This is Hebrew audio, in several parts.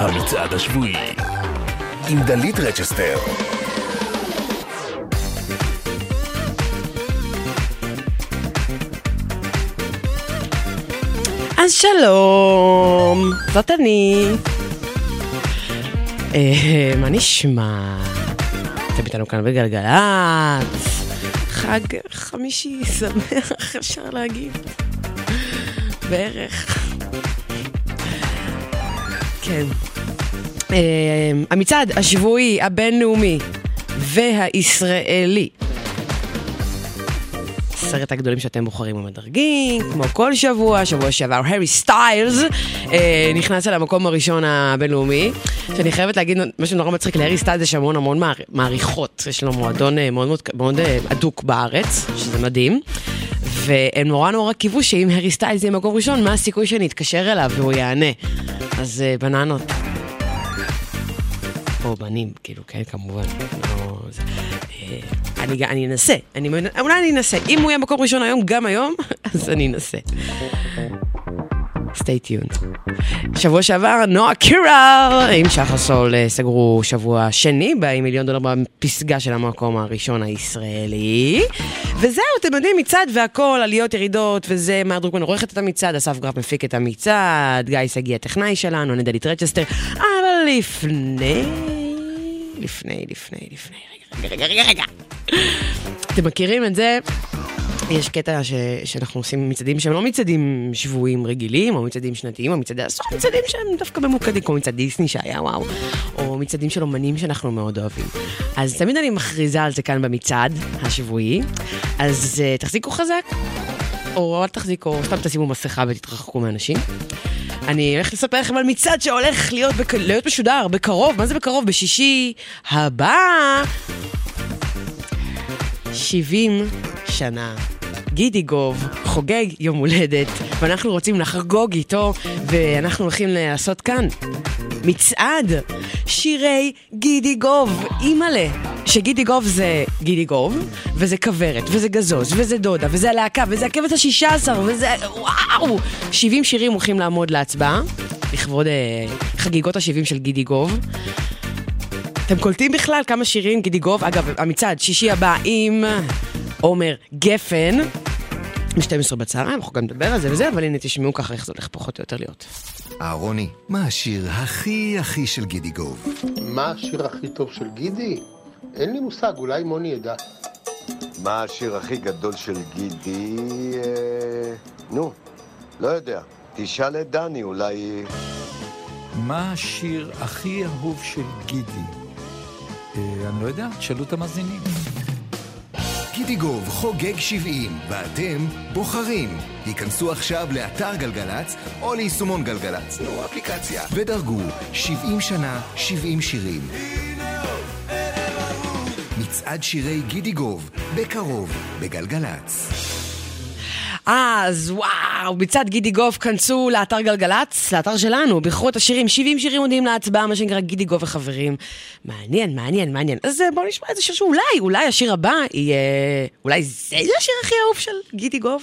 המצעד השבועי עם דלית רצ'סטר אז שלום, זאת אני. אה, מה נשמע? אתם איתנו כאן בגלגלצ. חג חמישי שמח, אפשר להגיד. בערך. כן. אה, המצעד השבועי, הבינלאומי והישראלי עשרת הגדולים שאתם בוחרים ומדרגים, כמו כל שבוע, שבוע שעבר, הארי סטיילס אה, נכנס אל המקום הראשון הבינלאומי, שאני חייבת להגיד משהו נורא מצחיק, להארי סטיילס יש המון המון מער, מעריכות, יש לו מועדון אה, מאוד מאוד, מאוד אה, הדוק בארץ, שזה מדהים. והם נורא נורא קיוו שאם הארי סטיילס יהיה מקום ראשון, מה הסיכוי שנתקשר אליו והוא יענה. אז אה, בננות. או בנים, כאילו, כן, כמובן. לא, זה, אה, אני, אני אנסה, אני, אולי אני אנסה. אם הוא יהיה מקום ראשון היום, גם היום, אז אני אנסה. Stay tuned. שבוע שעבר, נועה קירל עם שחר סול אה, סגרו שבוע שני עם מיליון דולר בפסגה של המקום הראשון הישראלי. וזהו, אתם יודעים, מצעד והכל, עליות, ירידות, וזה, מאיר דרוקמן עורכת את המצעד, אסף גרף מפיק את המצעד, גיא שגיא הטכנאי שלנו, אני דלית רצ'סטר, אבל לפני... לפני, לפני, לפני, רגע, רגע, רגע, רגע. אתם מכירים את זה? יש קטע ש, שאנחנו עושים מצעדים שהם לא מצעדים שבויים רגילים, או מצעדים שנתיים, או מצעדי עשור, מצעדים שהם דווקא ממוקדים, כמו מצעד דיסני שהיה וואו, או מצעדים של אומנים שאנחנו מאוד אוהבים. אז תמיד אני מכריזה על זה כאן במצעד השבועי, אז uh, תחזיקו חזק, או אל תחזיקו, סתם תשימו מסכה ותתרחקו מאנשים. אני הולך לספר לכם על מצעד שהולך להיות, בק... להיות משודר בקרוב, מה זה בקרוב? בשישי הבא. 70 שנה. גידי גוב חוגג יום הולדת, ואנחנו רוצים לחגוג איתו, ואנחנו הולכים לעשות כאן מצעד שירי גידי גוב. אימא'לה. שגידי גוב זה גידי גוב, וזה כוורת, וזה גזוז, וזה דודה, וזה הלהקה, וזה הכבש השישה עשר, וזה... וואו! 70 שירים הולכים לעמוד להצבעה, לכבוד אה, חגיגות ה-70 של גידי גוב. אתם קולטים בכלל כמה שירים גידי גוב? אגב, המצעד, שישי הבא עם עומר גפן, מ-12 בצהריים, אנחנו גם נדבר על זה וזה, אבל הנה תשמעו ככה איך זה הולך פחות או יותר להיות. אהרוני, מה השיר הכי הכי של גידי גוב? מה השיר הכי טוב של גידי? אין לי מושג, אולי מוני ידע. מה השיר הכי גדול של גידי? אה... נו, לא יודע. תשאל את דני, אולי... מה השיר הכי אהוב של גידי? אה, אני לא יודע, תשאלו את המאזינים. גידי גוב חוגג 70, ואתם בוחרים. היכנסו עכשיו לאתר גלגלצ או ליישומון גלגלצ, נו, אפליקציה, ודרגו 70 שנה, 70 שירים. מצעד שירי גידי גוב, בקרוב, בגלגלצ. אז וואו, מצעד גידי גוב, כנסו לאתר גלגלצ, לאתר שלנו, בחרו את השירים, 70 שירים עומדים להצבעה, מה שנקרא גידי גוב וחברים. מעניין, מעניין, מעניין. אז אה, בואו נשמע איזה שיר שאולי, אולי השיר הבא יהיה... אולי זה השיר הכי אהוב של גידי גוב?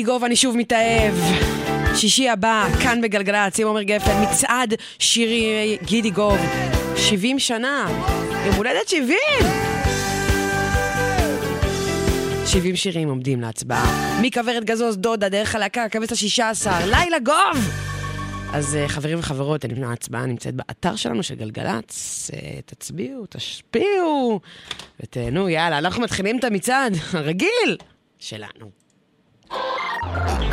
אבידיגוב, אני שוב מתאהב. שישי הבא, כאן בגלגלצ, עם עומר גפן, מצעד שירי גידי גוב. 70 שנה, יום הולדת 70! 70 שירים עומדים להצבעה. מכוורת גזוז, דודה, דרך הלהקה, הכבש השישה עשר, לילה גוב! אז אה, חברים וחברות, אני ההצבעה נמצאת באתר שלנו של גלגלצ. אה, תצביעו, תשפיעו ותהנו, יאללה, אנחנו מתחילים את המצעד הרגיל שלנו.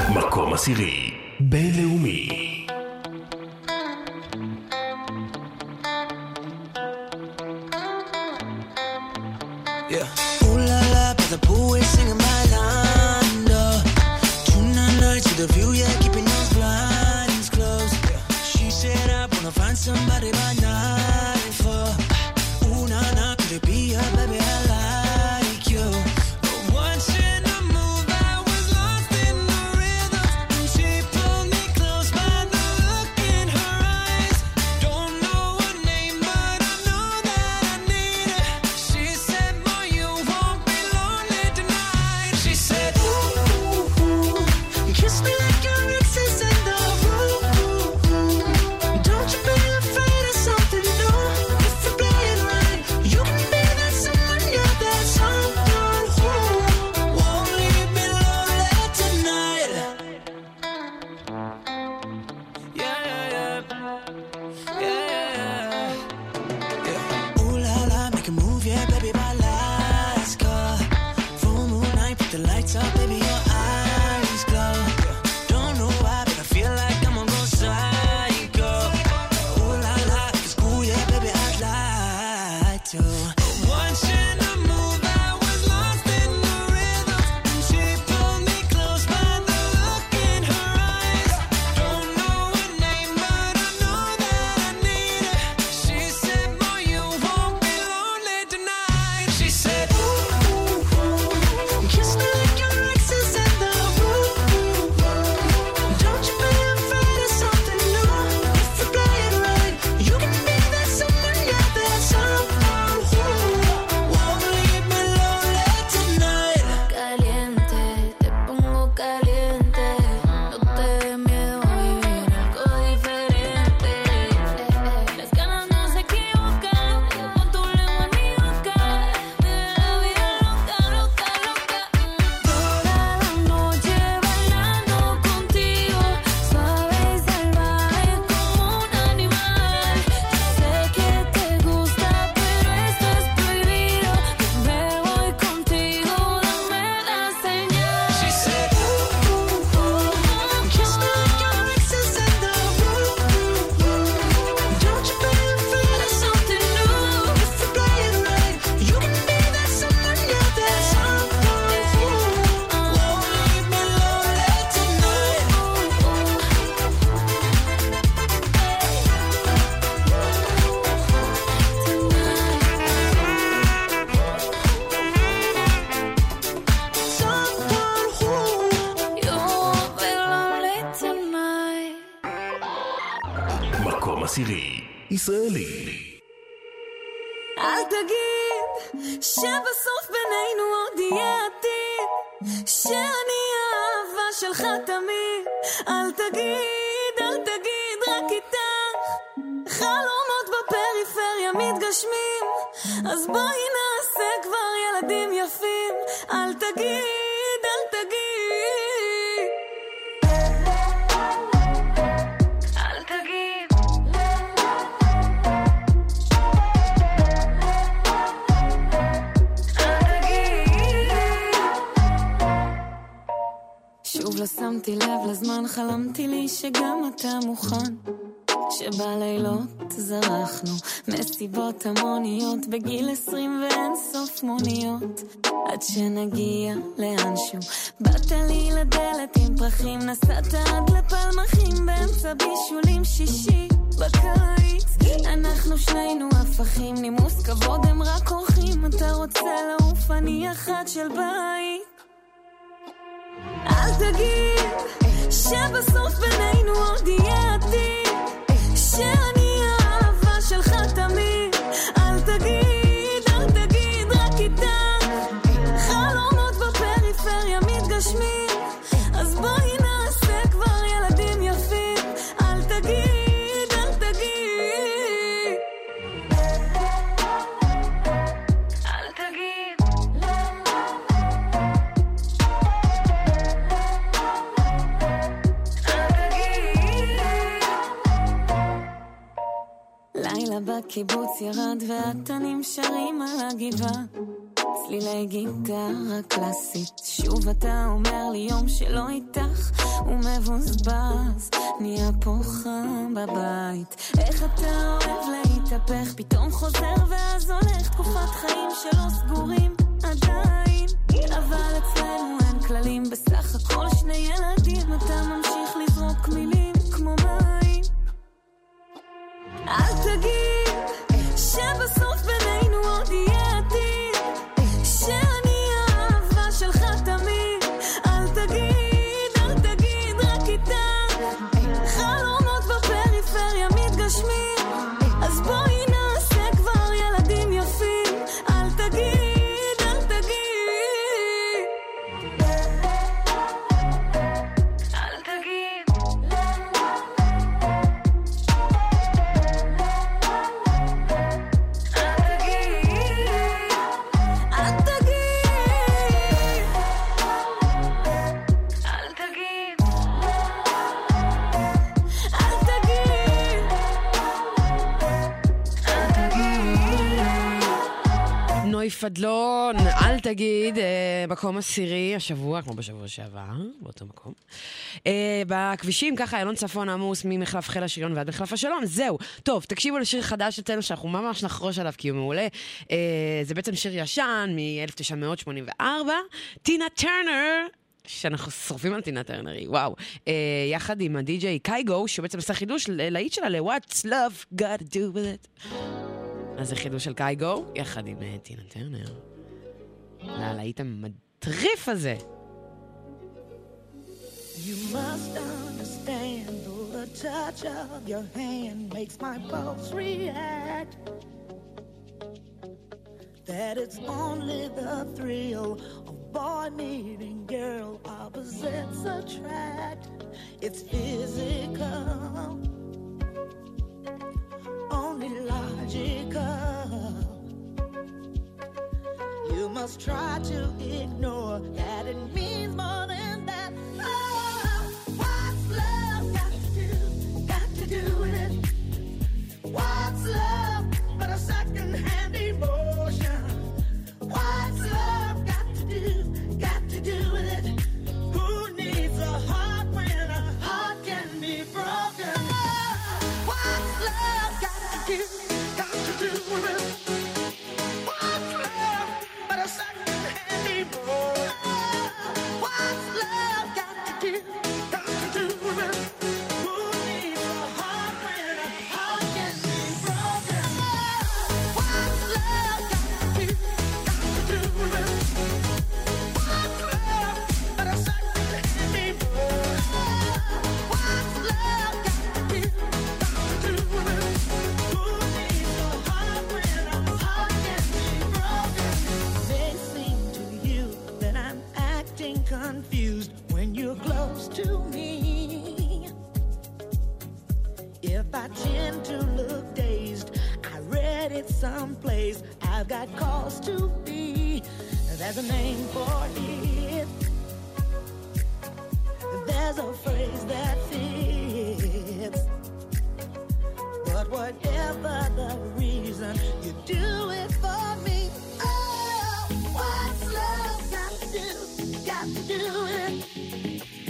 מקום עשירי, בינלאומי. somebody by מוכן. שבלילות זרחנו, מסיבות המוניות בגיל עשרים ואין סוף מוניות. עד שנגיע לאנשהו, באת לי לדלת עם פרחים, נסעת עד לפלמחים באמצע בישולים שישי בקיץ. אנחנו שנינו הפכים, נימוס כבוד הם רק אורחים, אתה רוצה לעוף, אני אחת של בית. אל תגיד שבסוף בינינו עוד יהיה עתיד שאני לילה בקיבוץ ירד והתנים שרים על הגבעה. צלילי גיטרה קלאסית. שוב אתה אומר לי יום שלא איתך הוא מבוזבז. נהיה פה חם בבית. איך אתה אוהב להתהפך? פתאום חוזר ואז הולך. תקופת חיים שלא סגורים עדיין. אבל אצלנו אין כללים. בסך הכל שני ילדים אתה ממשיך אל תגיד שבסוף בינינו תגיד, אה, מקום עשירי השבוע, כמו בשבוע שעבר, באותו מקום. אה, בכבישים, ככה, איילון צפון עמוס ממחלף חיל השריון ועד מחלף השלום, זהו. טוב, תקשיבו לשיר חדש אצלנו שאנחנו ממש נחרוש עליו כי הוא מעולה. אה, זה בעצם שיר ישן מ-1984, טינה טרנר. שאנחנו שורפים על טינה טרנרי, וואו. אה, יחד עם הדי-ג'יי קייגו, שהוא בעצם עשה חידוש ללהיט שלה ל-What's Love got to do with it. אז זה חידוש של קייגו, יחד עם טינה טרנר. ללהיט המטריף הזה. You must understand, though the touch of your hand makes my pulse react. That it's only the thrill of boy meeting girl, opposites attract. It's physical, only logical. You must try to ignore that it means more than that. Oh, what's love got to do? Got to do with it? What's love but a second-hand emotion? What's love got to do? Got to do with it? Who needs a heart when a heart can be broken? Oh, What's love got to do? Got to do with it? someplace. I've got cause to be. There's a name for it. There's a phrase that fits. But whatever the reason, you do it for me. Oh, what's love got to do? Got to do it.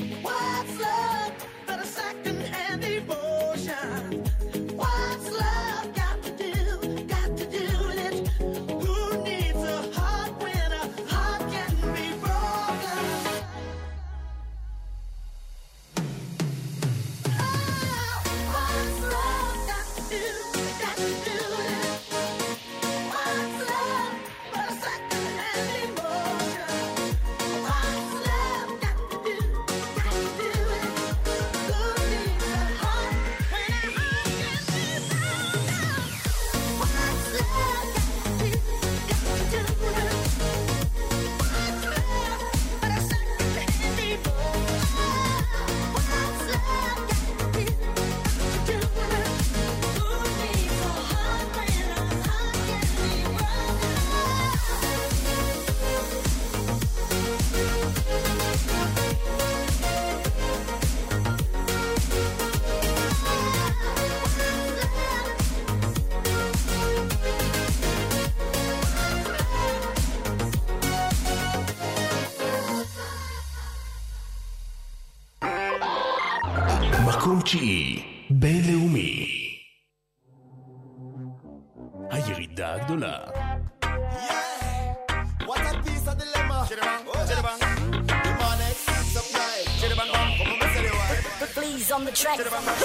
City.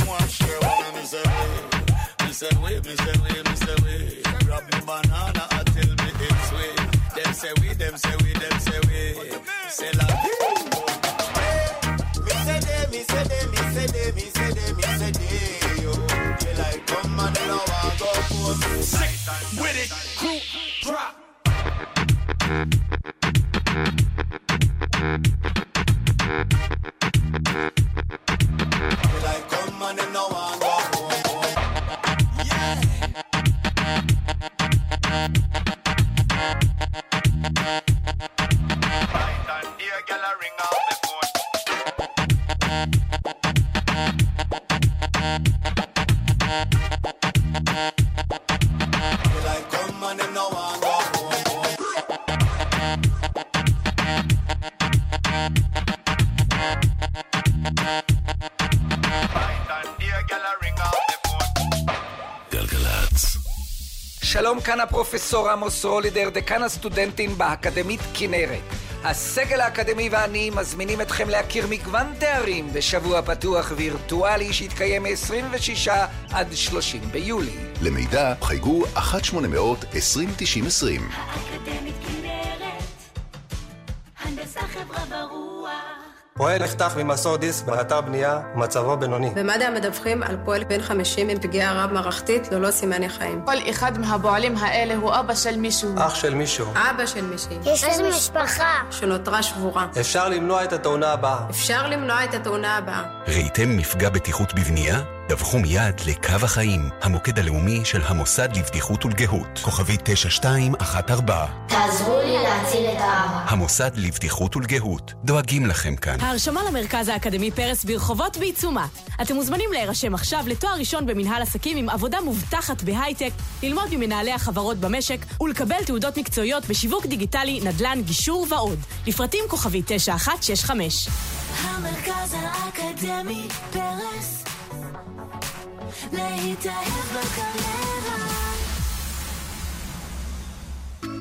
girl want share one me say way. Me way, me way, me way. Grab me banana and me it's way. Them say we, them say we, them say we. Say la. Me say day, me say day, me say day, me say day, me say day. Yo, me like come and then I want go for sick with it. Crew drop. כאן הפרופסור עמוס רולידר, דקן הסטודנטים באקדמית כנרת. הסגל האקדמי ואני מזמינים אתכם להכיר מגוון תארים בשבוע פתוח וירטואלי שיתקיים מ-26 עד 30 ביולי. למידע חייגו 1-800-2090-20. פועל נחטף ממסור דיסק באתר בנייה, מצבו בינוני. במד"א מדווחים על פועל בן 50 עם פגיעה רב-מערכתית ללא סימני חיים. כל אחד מהפועלים האלה הוא אבא של מישהו. אח של מישהו. אבא של מישהי. יש לנו משפחה. שנותרה שבורה. אפשר למנוע את התאונה הבאה. אפשר למנוע את התאונה הבאה. ראיתם מפגע בטיחות בבנייה? דווחו מיד לקו החיים, המוקד הלאומי של המוסד לבטיחות ולגהות, כוכבי 9214. תעזרו לי להציל את האבא. המוסד לבטיחות ולגהות, דואגים לכם כאן. ההרשמה למרכז האקדמי פרס ברחובות בעיצומה. אתם מוזמנים להירשם עכשיו לתואר ראשון במנהל עסקים עם עבודה מובטחת בהייטק, ללמוד ממנהלי החברות במשק ולקבל תעודות מקצועיות בשיווק דיגיטלי, נדל"ן, גישור ועוד. לפרטים כוכבי 9165. המרכז האקדמי פרס, להתאהב בקריירה.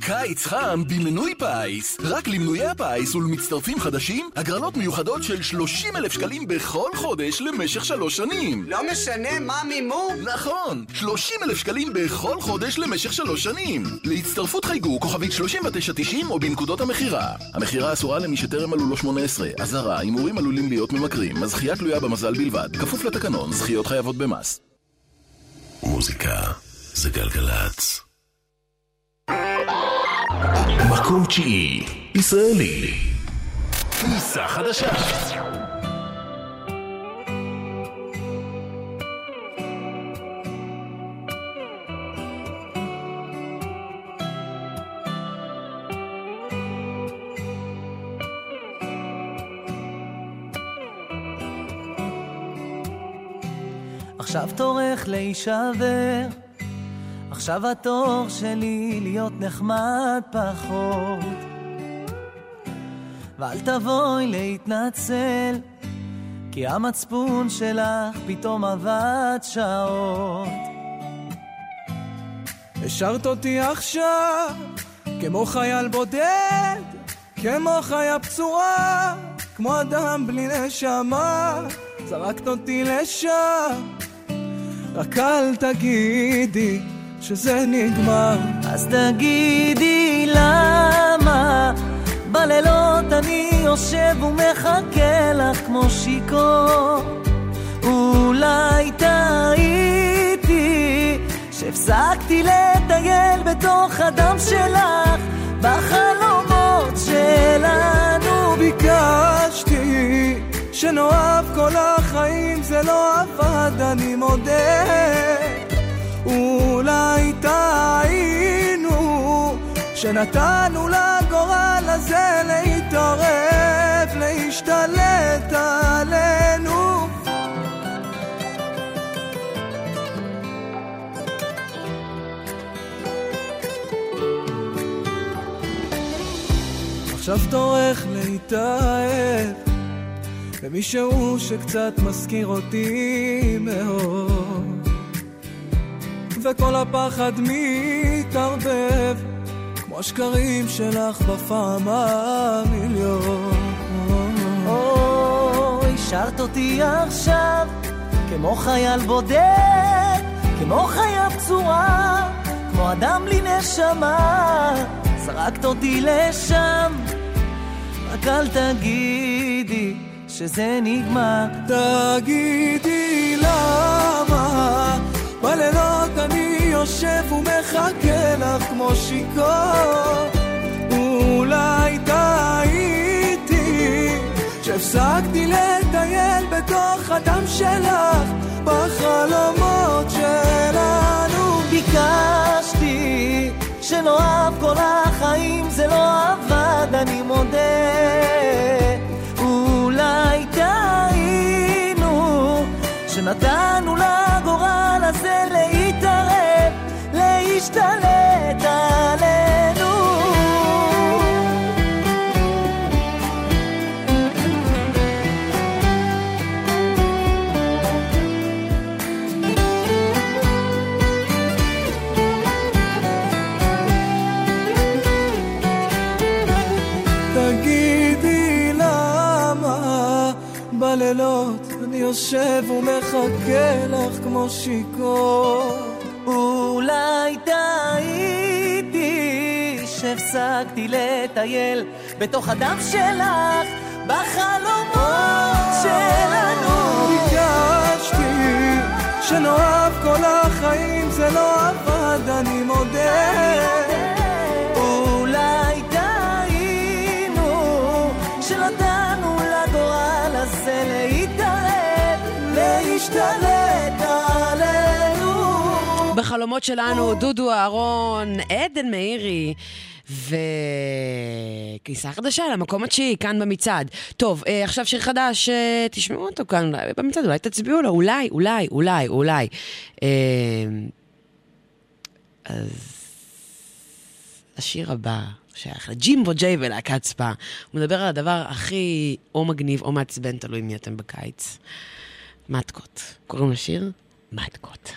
קיץ חם במנוי פיס. רק למנויי הפיס ולמצטרפים חדשים, הגרלות מיוחדות של 30 אלף שקלים בכל חודש למשך שלוש שנים. לא משנה מה מימון. נכון, 30 אלף שקלים בכל חודש למשך שלוש שנים. להצטרפות חייגו כוכבית 3990 או בנקודות המכירה. המכירה אסורה למי שטרם מלאו לו 18. אזהרה, הימורים עלולים להיות ממכרים. הזכייה תלויה במזל בלבד. כפוף לתקנון, זכיות חייבות במס. מוזיקה זה גלגלצ. מקום תשיעי, ישראלי. כניסה חדשה. עכשיו תורך להישבר, עכשיו התור שלי להיות נחמד פחות. ואל תבואי להתנצל, כי המצפון שלך פתאום עבד שעות. השארת אותי עכשיו, כמו חייל בודד, כמו חיה פצועה, כמו אדם בלי נשמה, זרקת אותי לשם, רק אל תגידי שזה נגמר. אז תגידי למה בלילות אני יושב ומחכה לך כמו שיכור. אולי טעיתי שהפסקתי לטייל בתוך הדם שלך בחלומות שלנו. ביקשתי שנאהב כל החיים, זה לא עבד, אני מודה. אולי טעינו שנתנו לגורל הזה להתערב, להשתלט עלינו. עכשיו תורך להתאהב במישהו שקצת מזכיר אותי מאוד וכל הפחד מתערבב כמו השקרים שלך בפעם המיליון אוי, השארת אותי עכשיו כמו חייל בודד, כמו חיה פצועה, כמו אדם בלי נשמה, זרקת אותי לשם, רק אל תגידי שזה נגמר. תגידי למה בלילות אני יושב ומחכה לך כמו שיכור. אולי טעיתי שהפסקתי לטייל בתוך הדם שלך בחלומות שלנו. ביקשתי שנאהב כל החיים זה לא עבד אני מודה שנתנו לגורל הזה להתערב להשתלט עלינו יושב ומחכה לך כמו שיכור. אולי טעיתי שהפסקתי לטייל בתוך הדם שלך בחלומות שלנו. ביקשתי שנאהב כל החיים, זה לא עבד, אני מודה. בחלומות שלנו, דודו אהרון, עדן מאירי. וכניסה חדשה למקום התשיעי, כאן במצעד. טוב, אה, עכשיו שיר חדש, אה, תשמעו אותו כאן אולי במצעד, אולי תצביעו לו, אולי, אולי, אולי, אולי. אה, אז השיר הבא שייך לג'ימבו ג'יי ולהקת ספא. הוא מדבר על הדבר הכי או מגניב או מעצבן, תלוי מי אתם בקיץ. מתקות. קוראים לשיר? מתקות.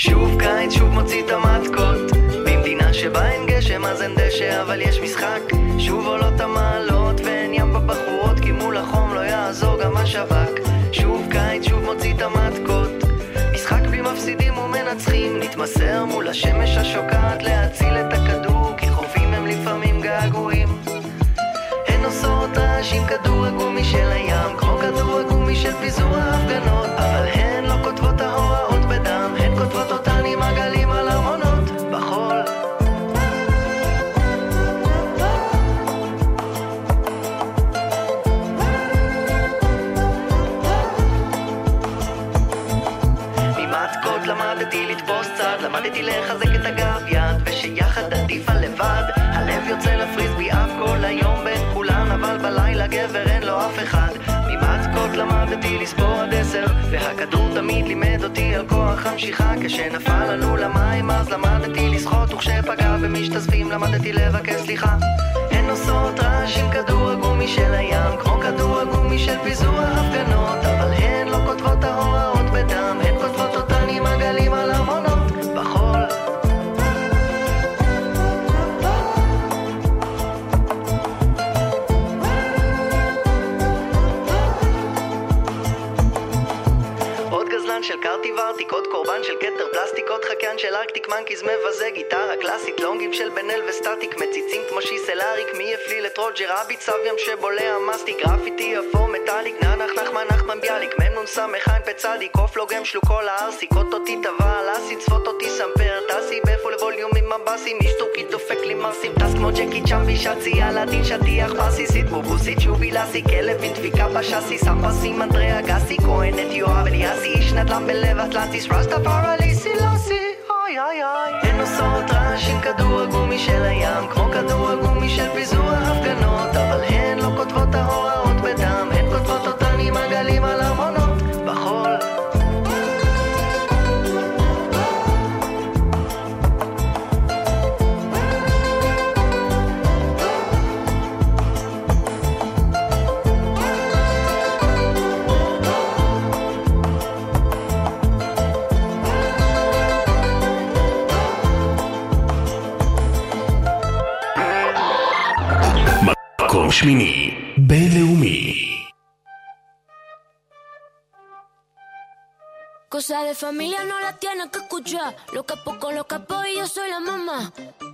שוב קיץ, שוב מוציא את המתקות במדינה שבה אין גשם אז אין דשא אבל יש משחק. שוב עולות המעלות ואין ים בבחורות כי מול החום לא יעזור גם השב"כ שוב קיץ, שוב מוציא את המתקות משחק בלי מפסידים ומנצחים נתמסר מול השמש השוקעת להציל את הכדור כי חופים הם לפעמים געגועים. הן עושות רעש עם כדור הגומי של הים כמו כדור הגומי של פיזור ההפגנות אבל הן לא כותבות ההוראות כותבות אותן על בחול. למדתי למדתי לבד. הלב כל בין אבל בלילה גבר אין לו אף אחד. ממתקות למדתי לספור עד עשר והכדור תמיד לימד על כוח המשיכה כשנפל לנו למים אז למדתי לשחות וכשפגע במשתזפים למדתי לבקש סליחה. הן עושות רעש עם כדור הגומי של הים כמו כדור הגומי של פיזור ההפגנות אבל הן לא כותבות עוד גזלן של קרטיב ארטיק, עוד קורבן של כתר פלסטיק, עוד חקיין של ארקטיק מנקיז מבזה גיטרה קלאסית, לונגים של בן אל וסטטיק, מציצים כמו שיסל אריק, מי הפליל את רוג'ר רביט, סב ים שבולע מסטיק, גרפיטי אפור מטאליק, נח נחמן נחמן ביאליק, מ"נ עין פצדיק, עוף לוגם שלוקו לארסיק, אותי טבע על אסי, צפות אותי סמפר, טסי באפו לווליום עם מבסים, איש טורקי דופק לי מרסים, טס כמו ג'קי צ'אמבי שצי, אלאדין שטיח בסיסית, בובוסית שובי לאסי, כלב עם דפיקה בשאסי, סמפסים אנדריה גסי, כהנת יואב אליאסי, איש נדל"ן בלב אטלנטיס, רסטה פרלי סילאסי, אוי אוי אוי. הן עושות רעש עם כדור הגומי של הים, כמו כדור הגומי של פיזור ההפגנות, אבל הן לא כותבות ההוראות מקום שמיני, בינלאומי. Cosa de familia no la tienes que escuchar. Lo capo con los capos y yo soy la mamá.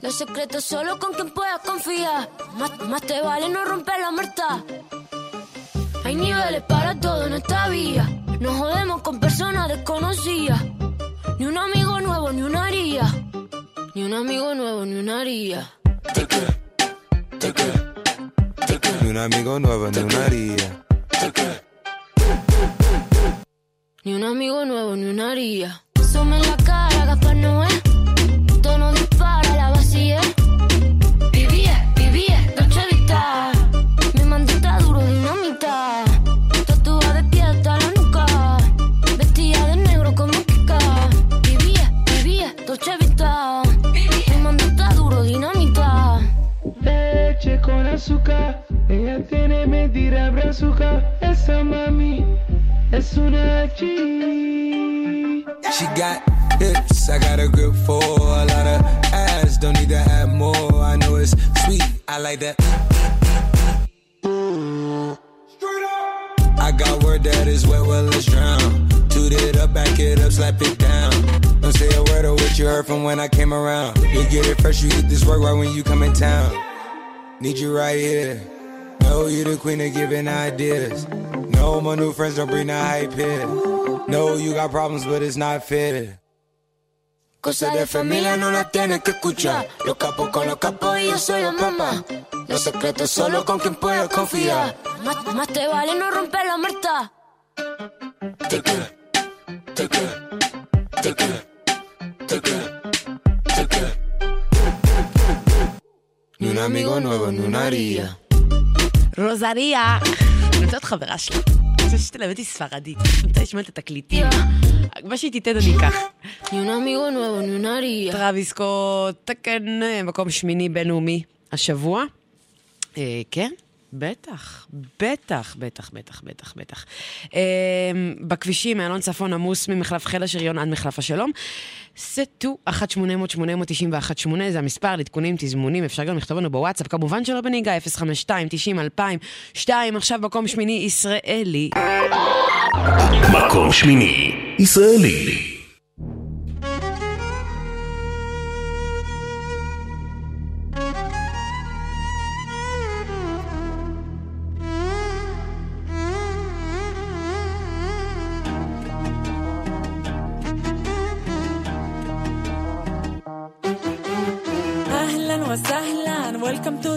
Los secretos solo con quien puedas confiar. Más, más te vale no romper la muerta. Hay niveles para todo en esta vía. No jodemos con personas desconocidas. Ni un amigo nuevo, ni una haría. Ni un amigo nuevo, ni una haría. Ni un amigo nuevo, ni una haría. Ni un amigo nuevo, ni una haría. Sume en la cara, Gaspar Noé. Tono dispara, la vacía. Tiene mentira brazuca. Esa mami es una G. She got hips, I got a grip for a lot of ass. Don't need to add more. I know it's sweet, I like that. I got words word that is wet, well, let's drown. Toot it up, back it up, slap it down. Don't say a word of what you heard from when I came around. You get it fresh, you get this work right when you come in town. Need you right here. Know you the queen of giving ideas. No, my new friends don't bring the hype here. No, you got problems, but it's not fair. Cosa de familia no la tienes que escuchar. Los capos con los capos y yo soy la mamá. Los secretos solo con quien puedes confiar. Más, más te vale no romper la muerta. Te queda, te queda, te queda, te queda, te queda. Ni un amigo nuevo, ni una haría. רוזריה. אני רוצה להיות חברה שלה. אני רוצה שתלמד אותי ספרדית. אני רוצה לשמוע את התקליטים. מה שהיא תיתן אני אקח. טרוויס סקוט, תקן מקום שמיני בינלאומי השבוע. אה, כן? בטח, בטח, בטח, בטח, בטח, בטח. אה, בכבישים, מאלון צפון עמוס ממחלף חיל השריון עד מחלף השלום. סטו 1-800-891-8 זה המספר לעדכונים, תזמונים, אפשר גם לכתוב לנו בוואטסאפ, כמובן שלא בנהיגה, 052-90-2002, עכשיו מקום שמיני ישראלי. מקום שמיני, ישראלי.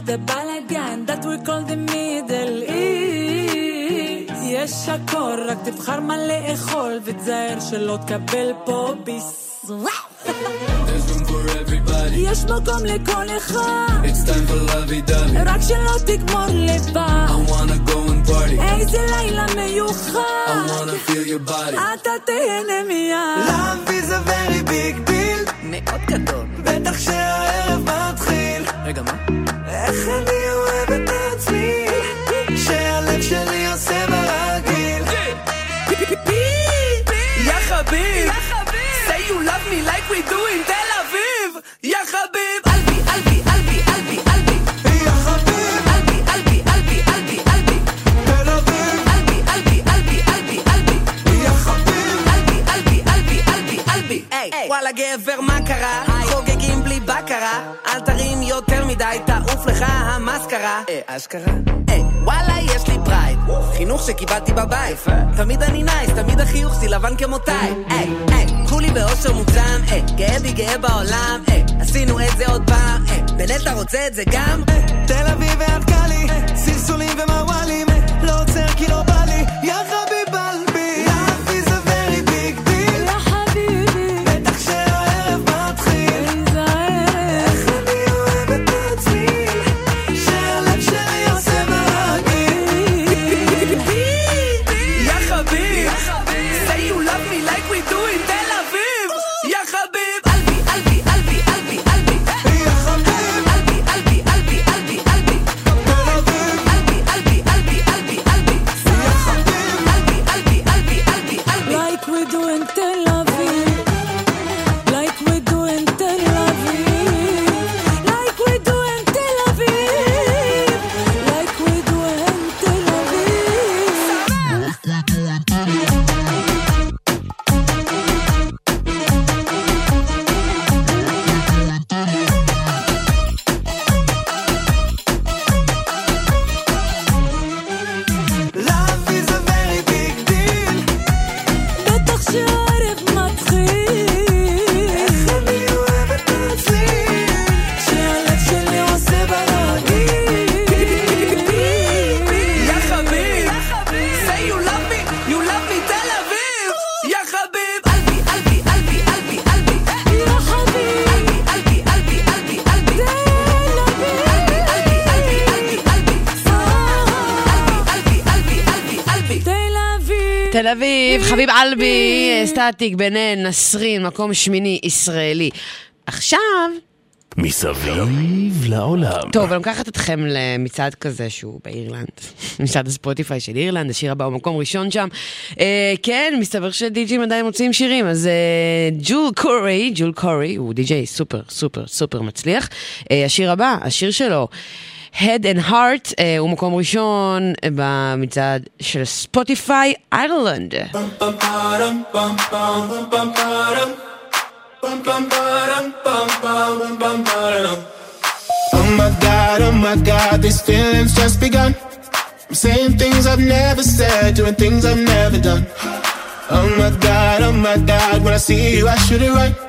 The balagan that we call the middle east. יש הכל, רק תבחר מה לאכול, ותזהר שלא תקבל פה ביס. There's room for everybody. יש מקום לכל אחד, It's time for lovey-dovey. רק שלא תגמור לבד. I wanna go and party. איזה לילה מיוחד, I wanna feel your body. אתה תהנה מיד. Love is a very big deal. מאוד גדול. בטח שהערב מתחיל. רגע, מה? איך אני אוהב את הצליל. שהלב שלי עושה ברגיל. יא חביב, say you love me like we do in תל אביב, יא חביב, אלבי, אלבי, אלבי, אלבי, אלבי, יא חביב. אלבי, אלבי, אלבי, אלבי, אלבי, תל אביב. אלבי, אלבי, אלבי, אלבי, אלבי, יא חביב. אלבי, אלבי, אלבי, אלבי, אלבי, היי, וואלה גבר מה קרה? חוגגים בלי בקרה, אל תרים יותר מדי, תעוף לך המסקרה. אה, אשכרה? היי, וואלה יש לי פרייד, חינוך שקיבלתי בבית, תמיד אני נייס, תמיד החיוך שלי לבן כמותיי, היי, היי, קחו לי באושר מוגזם, היי, גאה בי גאה בעולם, היי, עשינו את זה עוד פעם, היי, בנט אתה רוצה את זה גם? תל אביב ועד קאלי, סלסולים ומוואלים, לא עוצר כי לא בא אלבי, סטטיק, בן אל, נסרין, מקום שמיני ישראלי. עכשיו, מסביב לעולם. טוב, אני לוקחת אתכם למצעד כזה שהוא באירלנד, מצעד הספוטיפיי של אירלנד, השיר הבא הוא מקום ראשון שם. אה, כן, מסתבר שדי-ג'ייז עדיין מוציאים שירים, אז אה, Joel Corry, Joel Corry, הוא די-ג'יי סופר סופר סופר מצליח. אה, השיר הבא, השיר שלו, Head and Heart אה, אה, הוא מקום ראשון אה, במצעד של ספוטיפיי איירלנד. Oh my god, oh my god, these feelings just begun. I'm saying things I've never said, doing things I've never done. Oh my god, oh my god, when I see you, I should it right.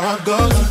how it goes.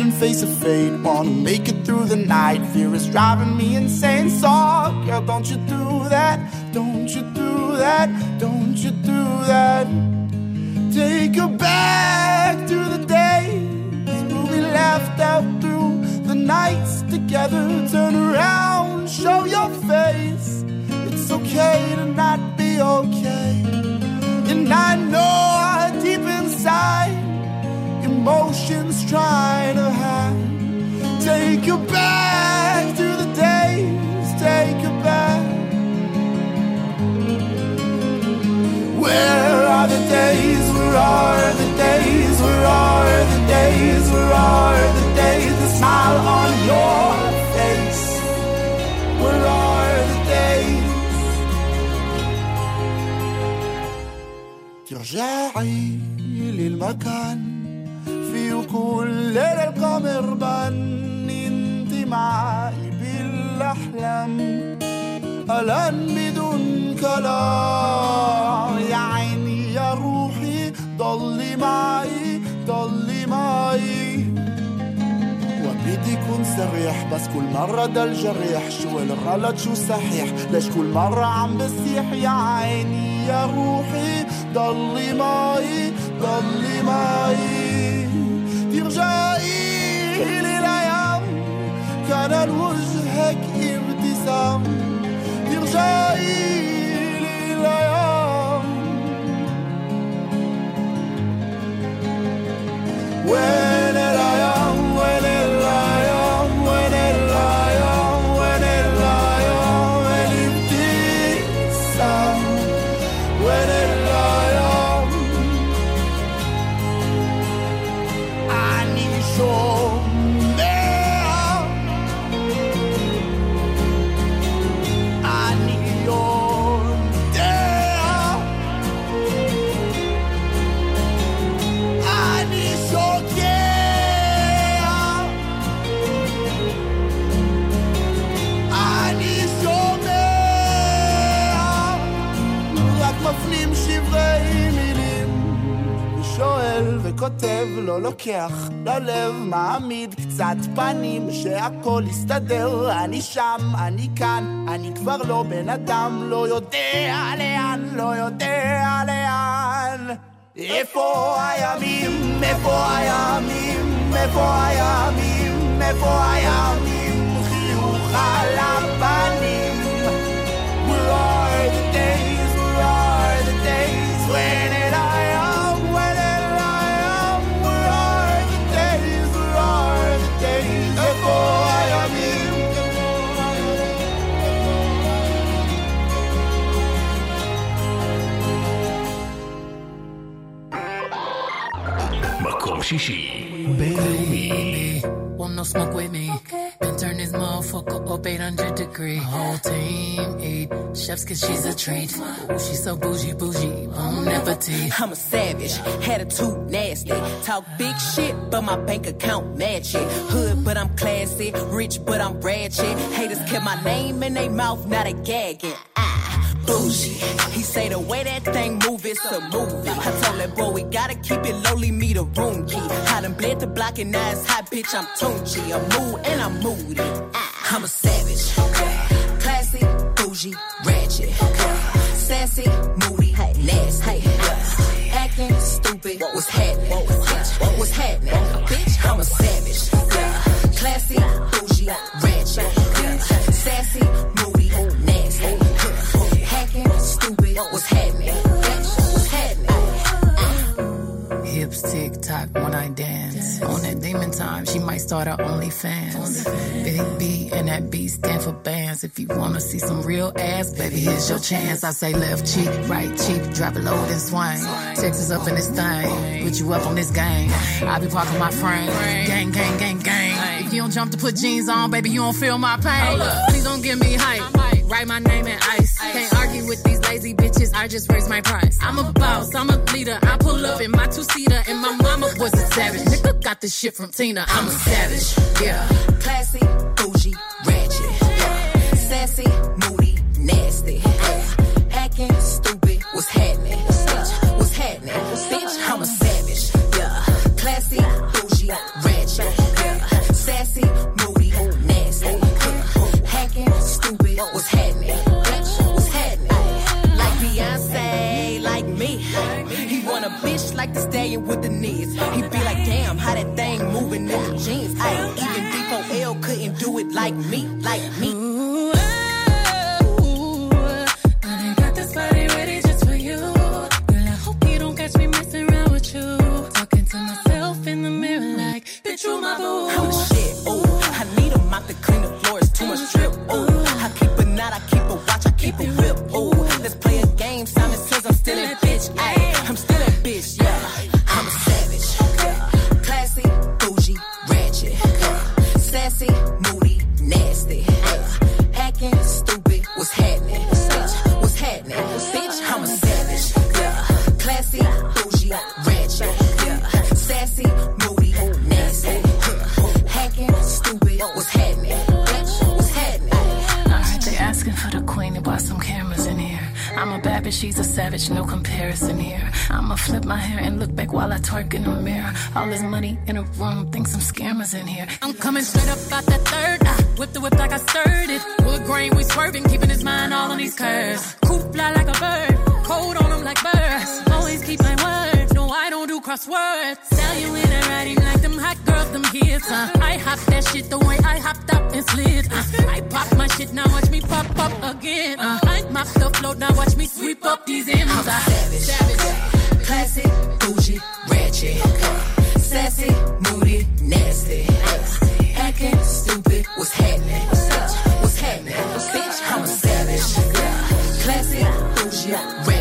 and face a fate. Wanna make it through the night. Fear is driving me insane. So משאת פנים שהכל יסתדר, אני שם, אני כאן, אני כבר לא בן אדם, לא יודע לאן, לא יודע לאן. איפה הימים, איפה הימים, איפה הימים, איפה הימים, חיוך על הפנים, הוא לא אוהב יום baby. בינלאומי. Want no smoke with me. Okay. Then turn this motherfucker up 800 degree. Whole team eat chefs cause she's a treat. Ooh, she's so bougie, bougie. Bon appetit. I'm a savage. Had a tooth nasty. Talk big shit, but my bank account match it. Hood, but I'm classy. Rich, but I'm ratchet. Haters kept my name in their mouth, not a gagging. Ah bougie. He say the way that thing move, it's a movie. I told that boy we gotta keep it lowly, me the room key. I done bled the block and now it's hot, bitch, I'm Tunchi. I'm mood and I'm moody. Ah, I'm a savage. Classy, bougie, ratchet. Sassy, moody, nasty. Acting stupid, what's happening? Bitch, what's happening? Bitch, I'm a savage. Classy, bougie, ratchet. Sassy, moody stupid. What was happening? hips tick tock when I dance. dance. On that demon time, she might start her OnlyFans. OnlyFans. Big B and that B stand for bands. If you wanna see some real ass, baby, here's your chance. I say left cheek, right cheek, drop it low then swing. Texas up in this thing, put you up on this game. I be parking my frame, gang, gang, gang, gang. If you don't jump to put jeans on, baby, you don't feel my pain. Please don't give me hype write my name in ice. Can't argue with these lazy bitches, I just raise my price. I'm a boss, I'm a leader. I pull up in my 2C Tina, and my mama was a savage. Nigga got this shit from Tina. I'm a savage. Yeah. Classy, bougie, ratchet. Yeah. Sassy, moody, nasty. Yeah. Hacking, stupid. What's happening? What's happening? Bitch, I'm a savage. Stallion with the knees. He be like, damn, how that thing moving in the jeans. I even D4L couldn't do it like me, like me. I done got this body ready just for you. Girl, I hope you don't catch me messing around with you. Talking to myself in the mirror like, bitch, you my boo. I'm the shit, ooh. I need a mop to clean the floors, too much drip, ooh. I keep a knot, I keep a watch, I keep a whip, ooh. She's a savage, no comparison here. I'ma flip my hair and look back while I twerk in the mirror. All this money in a room, think some scammers in here. I'm coming straight up out that third. I whip the whip like I stirred it. Wood grain, we swerving, keeping his mind all on these curves. Coop fly like a bird, cold on him like birds. Always keep my word. Crosswords. Sell you in a riding like them hot girls, them hits. Uh. I hop that shit the way I hopped up and slid. Uh. I pop my shit, now watch me pop up again. Uh. I mop the float, now watch me sweep up these M's. I'm savage. savage. classic, bougie, ratchet. Sassy, moody, nasty. Hacking, stupid, what's happening? Bitch, What's happening? Bitch, I'm a savage. Classy, bougie, ratchet.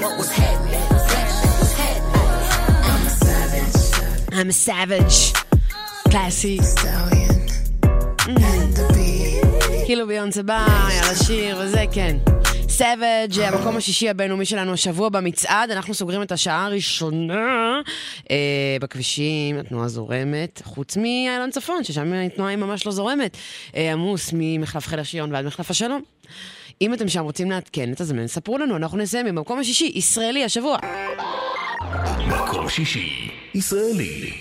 Stupid, what's happening? I'm a savage. I'm a savage. קלאסי. כאילו ביונסה בא, יאללה שיר וזה, כן. Savage, המקום השישי הבינלאומי שלנו השבוע במצעד, אנחנו סוגרים את השעה הראשונה אה, בכבישים, התנועה זורמת, חוץ מאיילון צפון, ששם התנועה היא ממש לא זורמת, אה, עמוס ממחלף חיל השריון ועד מחלף השלום. אם אתם שם רוצים לעדכן את הזמן, ספרו לנו, אנחנו נסיים עם המקום השישי, ישראלי השבוע. מקום שישי, ישראלי.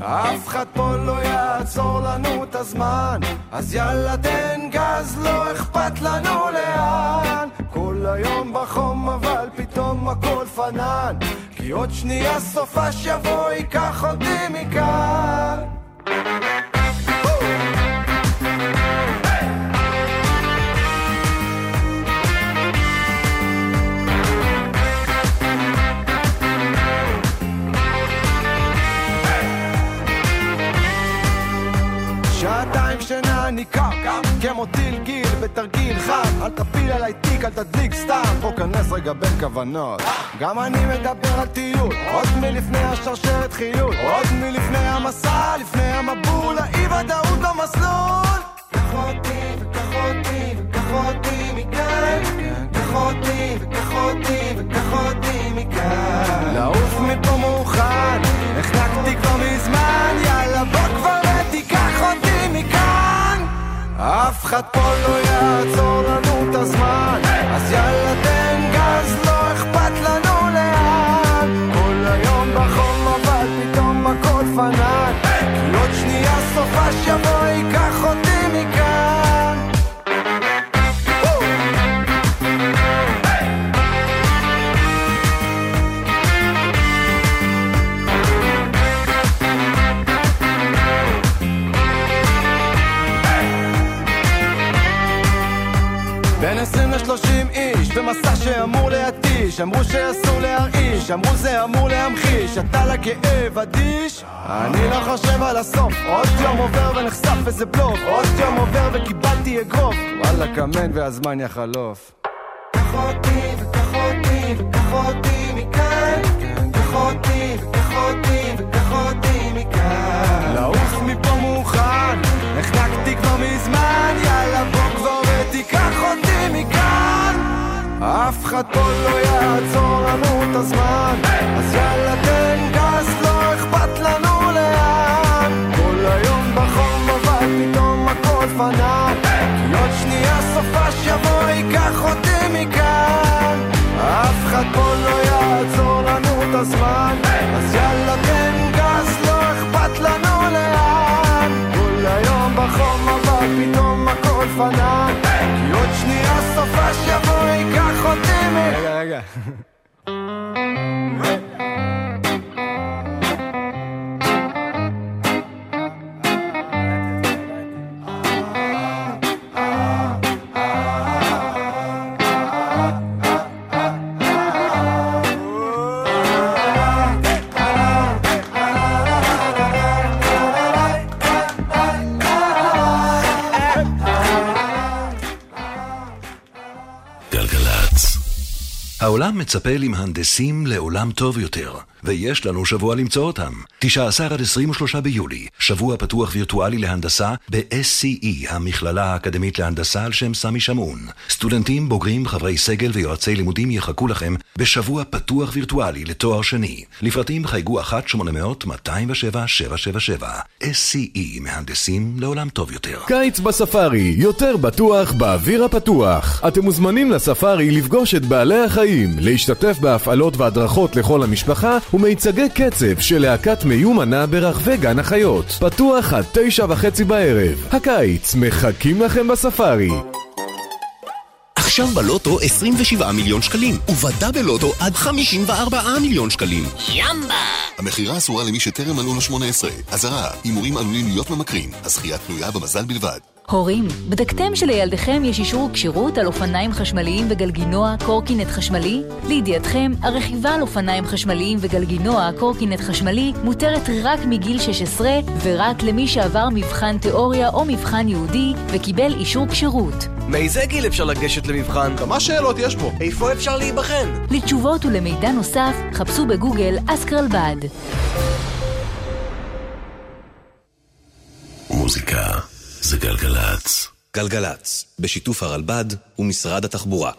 אף אחד פה לא יעצור לנו את הזמן אז יאללה תן גז, לא אכפת לנו לאן כל היום בחום אבל פתאום הכל פנן כי עוד שנייה סופה שיבוא ייקח אותי מכאן אני קם, כמו טיל גיל בתרגיל חם. אל תפיל עליי תיק, אל תדליק סתם. בוא כנס רגע בין כוונות. גם אני מדבר על טיול. עוד מלפני השרשרת חילול. עוד מלפני המסע, לפני המבול. האי ודאות במסלול. קח אותי וקח אותי וקח אותי מכאן. קח אותי וקח אותי וקח אותי מכאן. לעוף מפה מוכן. החלקתי כבר מזמן. יאללה בוא אף אחד פה לא יעצור לנו את הזמן. אז יאללה תן להתיש אמרו שאסור להרעיש אמרו זה אמור להמחיש אתה לכאב אדיש. אני לא חושב על הסוף עוד יום עובר ונחשף איזה בלוף עוד יום עובר וקיבלתי אגרוף. וואלה כמן והזמן יחלוף. קח אותי וקח אותי וקח אותי מכאן. קח אותי וקח אותי וקח אותי מכאן. לעוף מפה מוכן החלקתי כבר מזמן יאללה בוא אף אחד פה לא יעצור רגע, מצפה למהנדסים לעולם טוב יותר, ויש לנו שבוע למצוא אותם. 19 עד 23 ביולי, שבוע פתוח וירטואלי להנדסה ב-SCE, המכללה האקדמית להנדסה על שם סמי שמעון. סטודנטים, בוגרים, חברי סגל ויועצי לימודים יחכו לכם בשבוע פתוח וירטואלי לתואר שני. לפרטים חייגו 1-800-207-777. SCE, מהנדסים לעולם טוב יותר. קיץ בספארי, יותר בטוח באוויר הפתוח. אתם מוזמנים לספארי לפגוש את בעלי החיים, להשתתף בהפעלות והדרכות לכל המשפחה ומיצגי קצב של להקת מיומנה ברחבי גן החיות. פתוח עד תשע וחצי בערב. הקיץ מחכים לכם בספארי. עכשיו בלוטו 27 מיליון שקלים, ובדה בלוטו עד 54 מיליון שקלים. ימבה! המכירה אסורה למי שטרם מלאו לו 18. אזהרה, הימורים עלולים להיות ממכרים. הזכייה תלויה במזל בלבד. הורים, בדקתם שלילדיכם יש אישור כשירות על אופניים חשמליים וגלגינוע קורקינט חשמלי? לידיעתכם, הרכיבה על אופניים חשמליים וגלגינוע קורקינט חשמלי מותרת רק מגיל 16 ורק למי שעבר מבחן תיאוריה או מבחן ייעודי וקיבל אישור כשירות. מאיזה גיל אפשר לגשת למבחן? כמה שאלות יש פה. איפה אפשר להיבחן? לתשובות ולמידע נוסף, חפשו בגוגל אסקרלבד. מוזיקה זה גלגלצ. גלגלצ, בשיתוף הרלב"ד ומשרד התחבורה.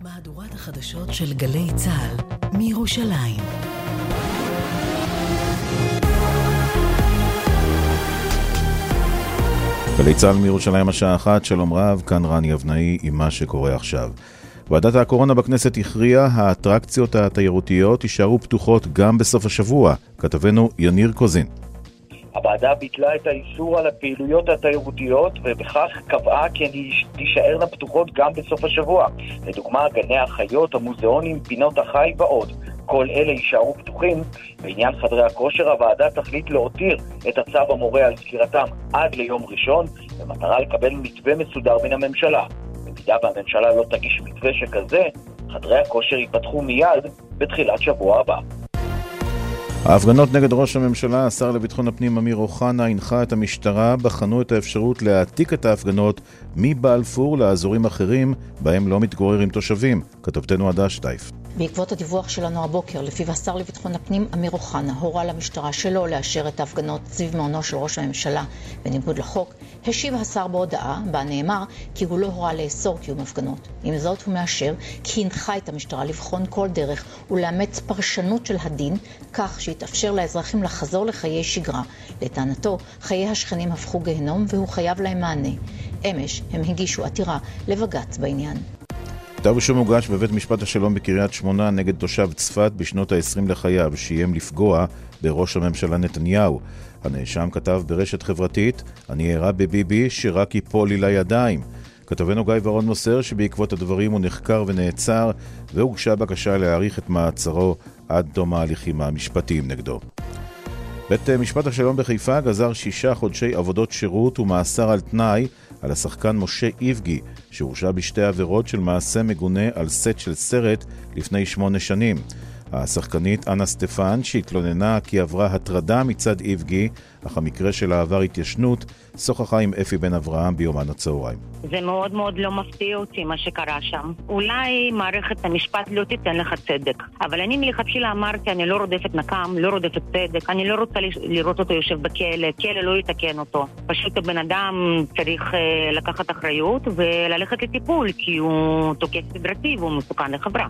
מהדורת החדשות של גלי צה"ל מירושלים. גלי צה"ל מירושלים השעה אחת, שלום רב, כאן רני אבנאי עם מה שקורה עכשיו. ועדת הקורונה בכנסת הכריעה, האטרקציות התיירותיות יישארו פתוחות גם בסוף השבוע. כתבנו יניר קוזין. הוועדה ביטלה את האיסור על הפעילויות התיירותיות ובכך קבעה כי הן תישארנה פתוחות גם בסוף השבוע. לדוגמה, גני החיות, המוזיאונים, פינות החי ועוד. כל אלה יישארו פתוחים. בעניין חדרי הכושר, הוועדה תחליט להותיר את הצו המורה על סגירתם עד ליום ראשון, במטרה לקבל מתווה מסודר מן הממשלה. במידה והממשלה לא תגיש מתווה שכזה, חדרי הכושר ייפתחו מיד בתחילת שבוע הבא. ההפגנות נגד ראש הממשלה, השר לביטחון הפנים אמיר אוחנה הנחה את המשטרה, בחנו את האפשרות להעתיק את ההפגנות מבלפור לאזורים אחרים בהם לא מתגוררים תושבים. כתבתנו עדה שטייף. בעקבות הדיווח שלנו הבוקר, לפיו השר לביטחון הפנים אמיר אוחנה הורה למשטרה שלא לאשר את ההפגנות סביב מעונו של ראש הממשלה בניגוד לחוק, השיב השר בהודעה, בה נאמר כי הוא לא הורה לאסור קיום הפגנות. עם זאת הוא מאשר כי הנחה את המשטרה לבחון כל דרך ולאמץ פרשנות של הדין, כך שיתאפשר לאזרחים לחזור לחיי שגרה. לטענתו, חיי השכנים הפכו גיהנום והוא חייב להם מענה. אמש הם הגישו עתירה לבג"ץ בעניין. כתב אישום הוגש בבית משפט השלום בקריית שמונה נגד תושב צפת בשנות ה-20 לחייו, שאיים לפגוע בראש הממשלה נתניהו. הנאשם כתב ברשת חברתית, אני אירה בביבי שרק ייפול לי לידיים. כתבנו גיא ורון מוסר שבעקבות הדברים הוא נחקר ונעצר והוגשה בקשה להאריך את מעצרו עד תום ההליכים המשפטיים נגדו. בית משפט השלום בחיפה גזר שישה חודשי עבודות שירות ומאסר על תנאי על השחקן משה איבגי, שהורשע בשתי עבירות של מעשה מגונה על סט של סרט לפני שמונה שנים. השחקנית אנה סטפן, שהתלוננה כי עברה הטרדה מצד איבגי, אך המקרה שלה עבר התיישנות, שוחחה עם אפי בן אברהם ביומן הצהריים. זה מאוד מאוד לא מפתיע אותי מה שקרה שם. אולי מערכת המשפט לא תיתן לך צדק, אבל אני מלכתחילה אמרתי, אני לא רודפת נקם, לא רודפת צדק, אני לא רוצה לראות אותו יושב בכלא, כלא לא יתקן אותו. פשוט הבן אדם צריך uh, לקחת אחריות וללכת לטיפול, כי הוא תוקף סדרתי והוא מסוכן לחברה.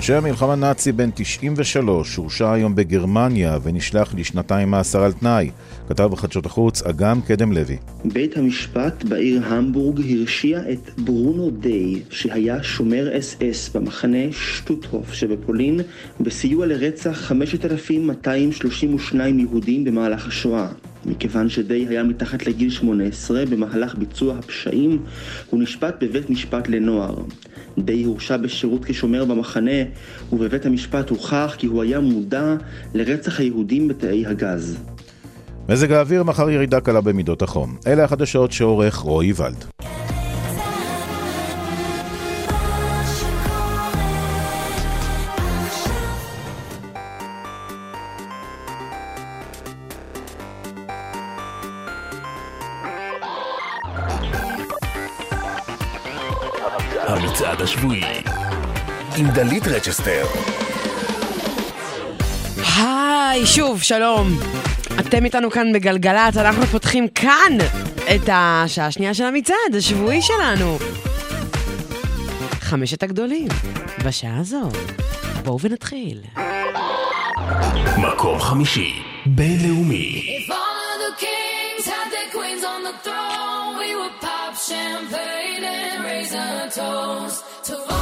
פושע מלחמה נאצי בן 93 הורשע היום בגרמניה ונשלח לשנתיים מאסר על תנאי. כתב בחדשות החוץ אגם קדם לוי. בית המשפט בעיר המבורג הרשיע את ברונו דיי, שהיה שומר אס אס במחנה שטוטהוף שבפולין, בסיוע לרצח 5,232 יהודים במהלך השואה. מכיוון שדיי היה מתחת לגיל 18 במהלך ביצוע הפשעים, הוא נשפט בבית משפט לנוער. דיי הורשע בשירות כשומר במחנה, ובבית המשפט הוכח כי הוא היה מודע לרצח היהודים בתאי הגז. מזג האוויר מחר ירידה קלה במידות החום. אלה החדשות שעורך רועי ולד. השבועי עם דלית רצ'סטר היי, שוב, שלום. אתם איתנו כאן בגלגלצ, אנחנו פותחים כאן את השעה השנייה של המצעד, השבועי שלנו. חמשת הגדולים, בשעה הזו. בואו ונתחיל. מקום חמישי, בינלאומי. If all of the kings had their queens on the throne, we would pop champagne and raise a toast Oh.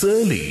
חמישי. ישראלי. תל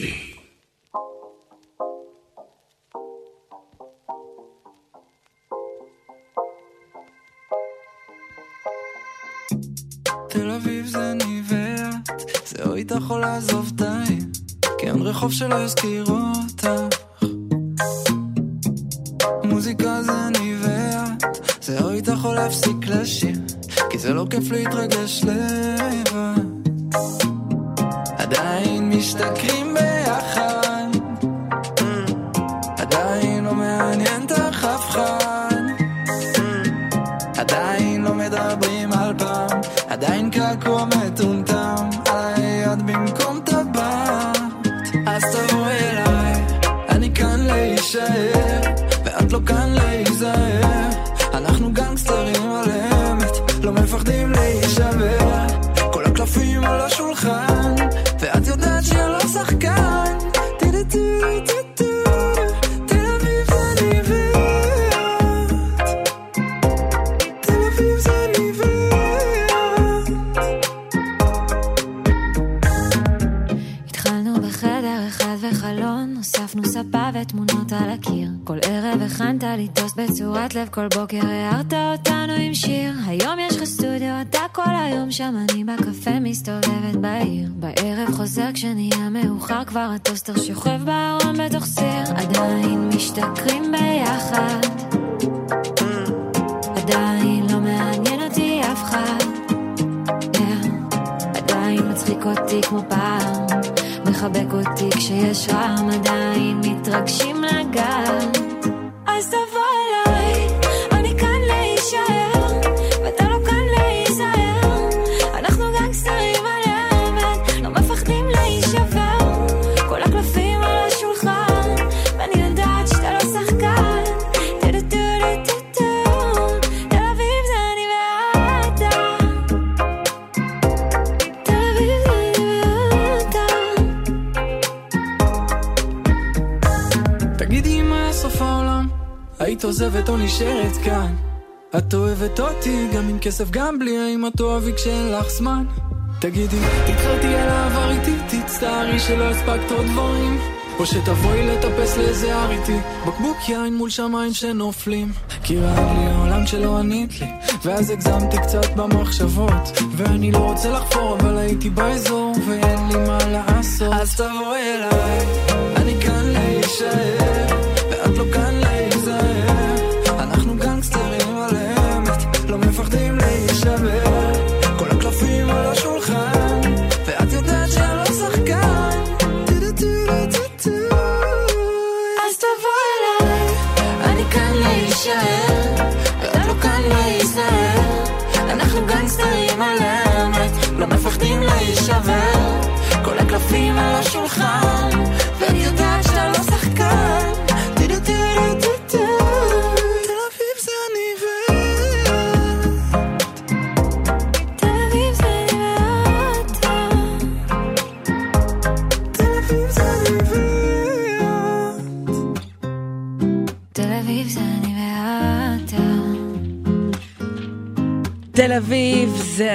אותי כמו פעם, מחבק אותי כשיש רעם, עדיין מתרגשים לגעת. אז תבוא עוזבת או נשארת כאן? את אוהבת אותי, גם עם כסף, גם בלי, האם את אוהבי כשאין לך זמן? תגידי, תתחרתי על העבר איתי, תצטערי שלא הספקת עוד דברים. או שתבואי לטפס לאיזה הר איתי. בקבוק יין מול שמיים שנופלים. כי רעד לי העולם שלא ענית לי. ואז הגזמתי קצת במחשבות. ואני לא רוצה לחפור אבל הייתי באזור ואין לי מה לעשות. אז תבואי אליי, אני כאן להישאר השולחן,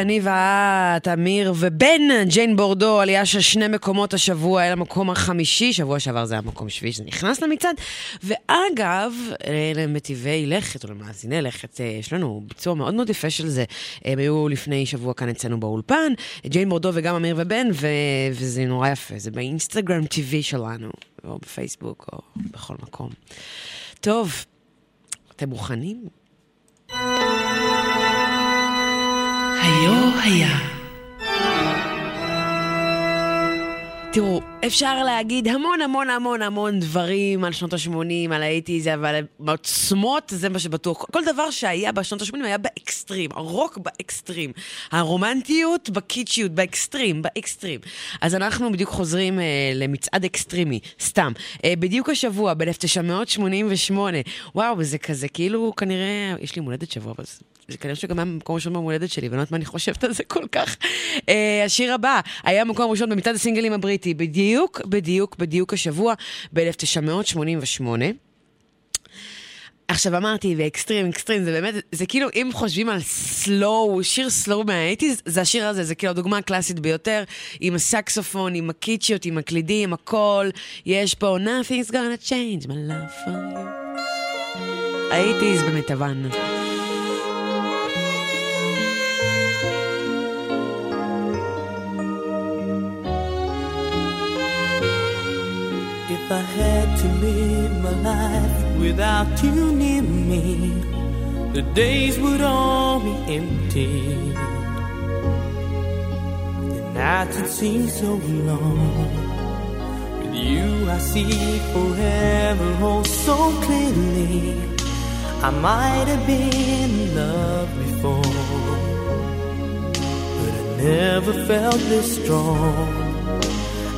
אני ואת, אמיר ובן, ג'יין בורדו, עלייה של שני מקומות השבוע אל המקום החמישי, שבוע שעבר זה היה מקום שביעי שזה נכנס למצעד. ואגב, למטיבי לכת, או למאזיני לכת, אה, יש לנו ביצוע מאוד מאוד יפה של זה. הם היו לפני שבוע כאן אצלנו באולפן, ג'יין בורדו וגם אמיר ובן, ו... וזה נורא יפה, זה באינסטגרם TV שלנו, או בפייסבוק, או בכל מקום. טוב, אתם מוכנים? היו היה. תראו, אפשר להגיד המון המון המון המון דברים על שנות ה-80, על ה eighties, אבל בעוצמות זה מה שבטוח. כל דבר שהיה בשנות ה-80 היה באקסטרים, הרוק באקסטרים, הרומנטיות בקיצ'יות, ב extreme, ב extreme. אז אנחנו בדיוק חוזרים אה, למצעד אקסטרימי, סתם. אה, בדיוק השבוע, ב-1988, וואו, זה כזה, כאילו, כנראה, יש לי יומולדת השבוע, אבל זה- זה כנראה שגם היה מקום ראשון ביומולדת שלי, ואני לא יודעת מה אני חושבת על זה כל כך. אה, השיר הבא היה מקום ראשון במצעד הסינגלים הבריטי, בדיוק, בדיוק, בדיוק השבוע, ב-1988. עכשיו אמרתי, ו extreme, extreme, זה באמת, זה כאילו, אם חושבים על סלואו, שיר סלואו מה eighties, זה השיר הזה, זה כאילו הדוגמה הקלאסית ביותר, עם הסקסופון, עם הקיצ'יות, עם הקלידים, הכל, יש פה nothing's gonna change my love for you. האייטיז במיטבן. If I had to live my life without you near me, the days would all be empty. The nights would seem so long. With you, I see forever oh so clearly. I might have been in love before, but I never felt this strong.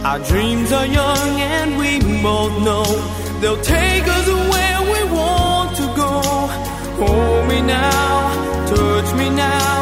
Our dreams are young and we both know they'll take us where we want to go. Hold me now, touch me now.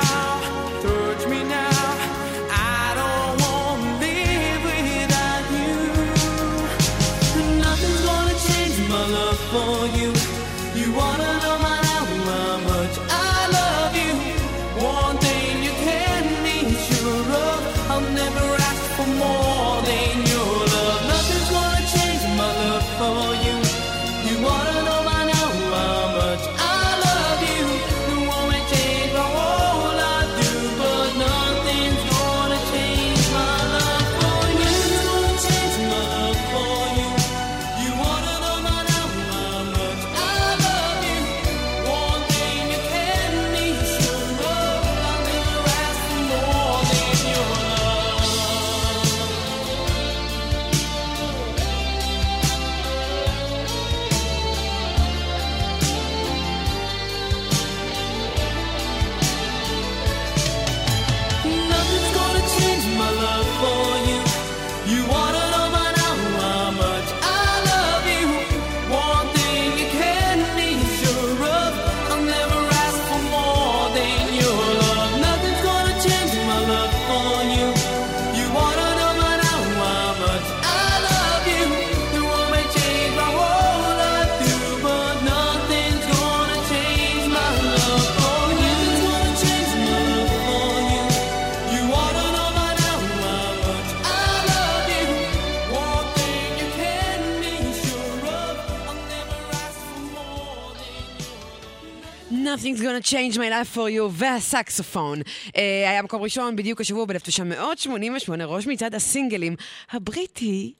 Nothing's gonna change my life for you, והסקסופון. אה, היה מקום ראשון בדיוק השבוע ב-1988, ראש מצעד הסינגלים הבריטי.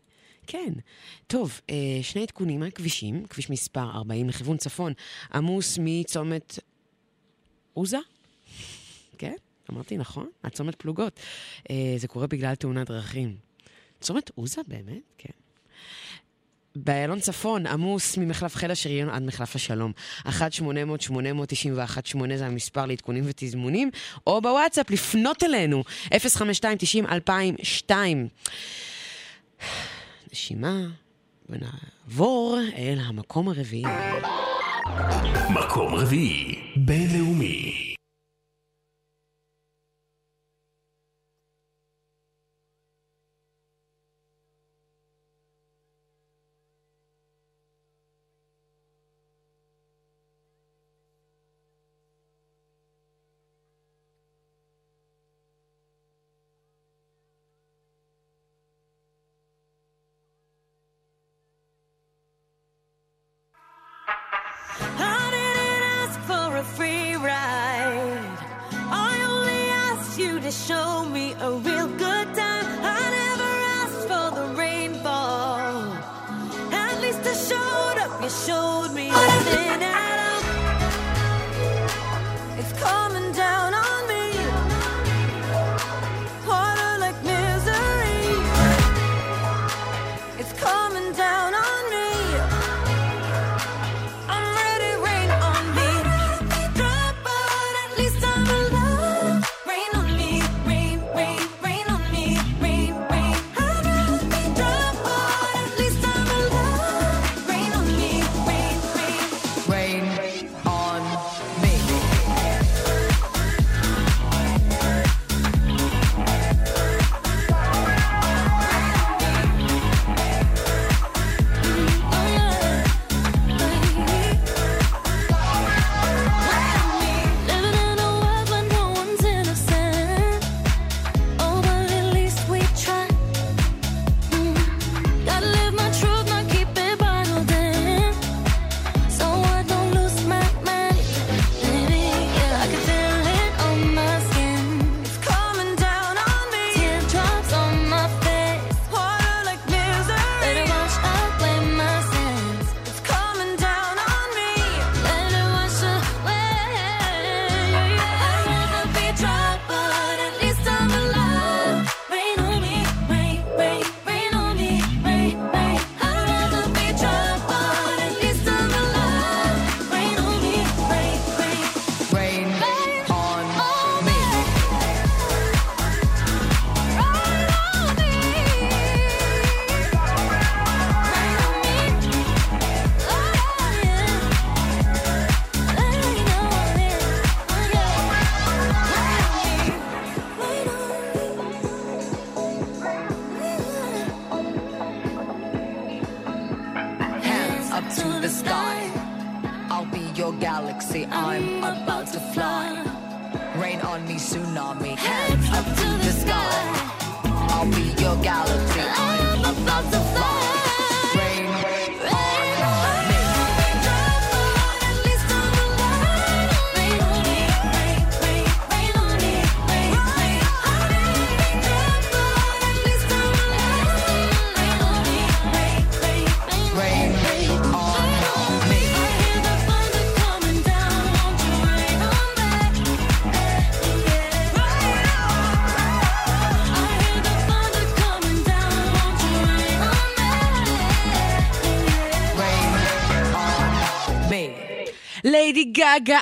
כן. טוב, אה, שני עדכונים על כבישים, כביש מספר 40 לכיוון צפון, עמוס מצומת עוזה? כן, אמרתי נכון, הצומת פלוגות. אה, זה קורה בגלל תאונת דרכים. צומת עוזה באמת? כן. באיילון צפון, עמוס ממחלף חיל השריון עד מחלף השלום. 1-800-891-8 זה המספר לעדכונים ותזמונים, או בוואטסאפ לפנות אלינו, 052-90-2002. נשימה, ונעבור אל המקום הרביעי. מקום רביעי, בינלאומי.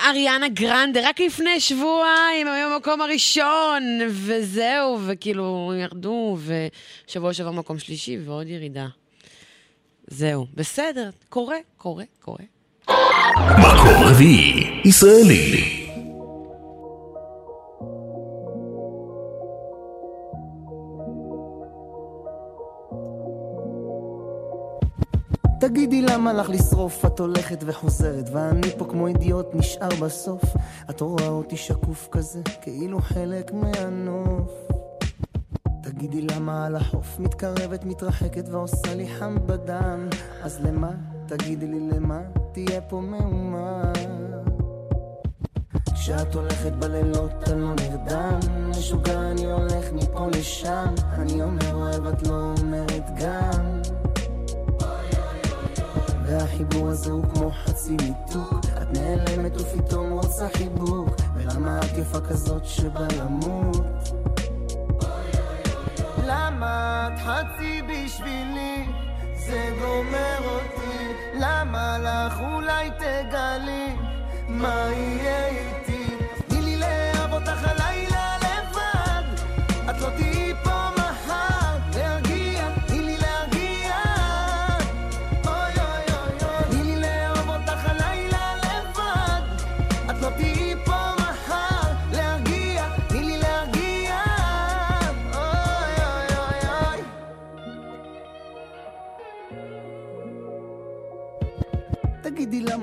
אריאנה גרנדה, רק לפני שבועיים הם היו במקום הראשון, וזהו, וכאילו ירדו, ושבוע שעבר מקום שלישי ועוד ירידה. זהו, בסדר, קורה, קורה, קורה. מקום רביעי, ישראלי. תגידי למה לך לשרוף, את הולכת וחוזרת, ואני פה כמו אידיוט נשאר בסוף. את רואה אותי שקוף כזה, כאילו חלק מהנוף. תגידי למה על החוף מתקרבת, מתרחקת ועושה לי חם בדם. אז למה? תגידי לי למה? תהיה פה מהומה. כשאת הולכת בלילות אני לא נרדם משוגע אני הולך מפה לשם אני אומר אוהב את לא אומרת גם והחיבור הזה הוא כמו חצי ניתוק את נעלמת ופתאום רוצה חיבוק. ולמה את יפה כזאת שבא למות? למה את חצי בשבילי? זה גומר אותי. למה לך אולי תגלי מה יהיה איתי? תני לי לאהוב אותך הלילה לבד. את לא תהיי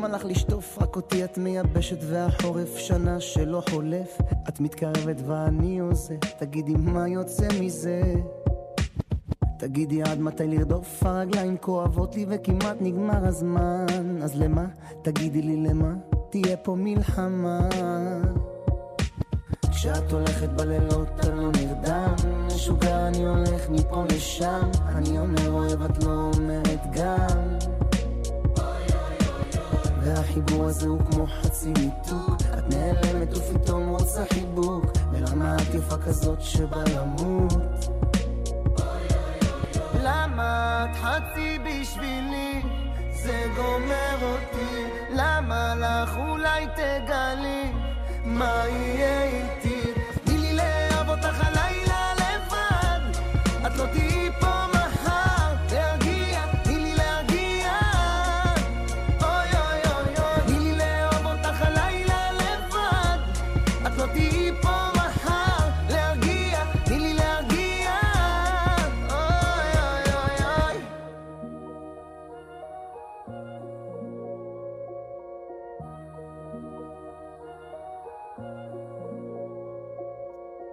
למה לך לשטוף רק אותי את מייבשת והחורף שנה שלא חולף. את מתקרבת ואני עוזב תגידי מה יוצא מזה? תגידי עד מתי לרדוף הרגליים כואבות לי וכמעט נגמר הזמן. אז למה? תגידי לי למה? תהיה פה מלחמה. כשאת הולכת בלילות אני לא נרדם. משוגע אני הולך מפה לשם. אני אומר אוהב את לא אומרת גם והחיבור הזה הוא כמו חצי ניתוק את נעלמת ופתאום רוצה חיבוק. ברמה את יפה כזאת שבא למות. למה את חצי בשבילי? זה גומר אותי. למה לך אולי תגלי? מה יהיה איתי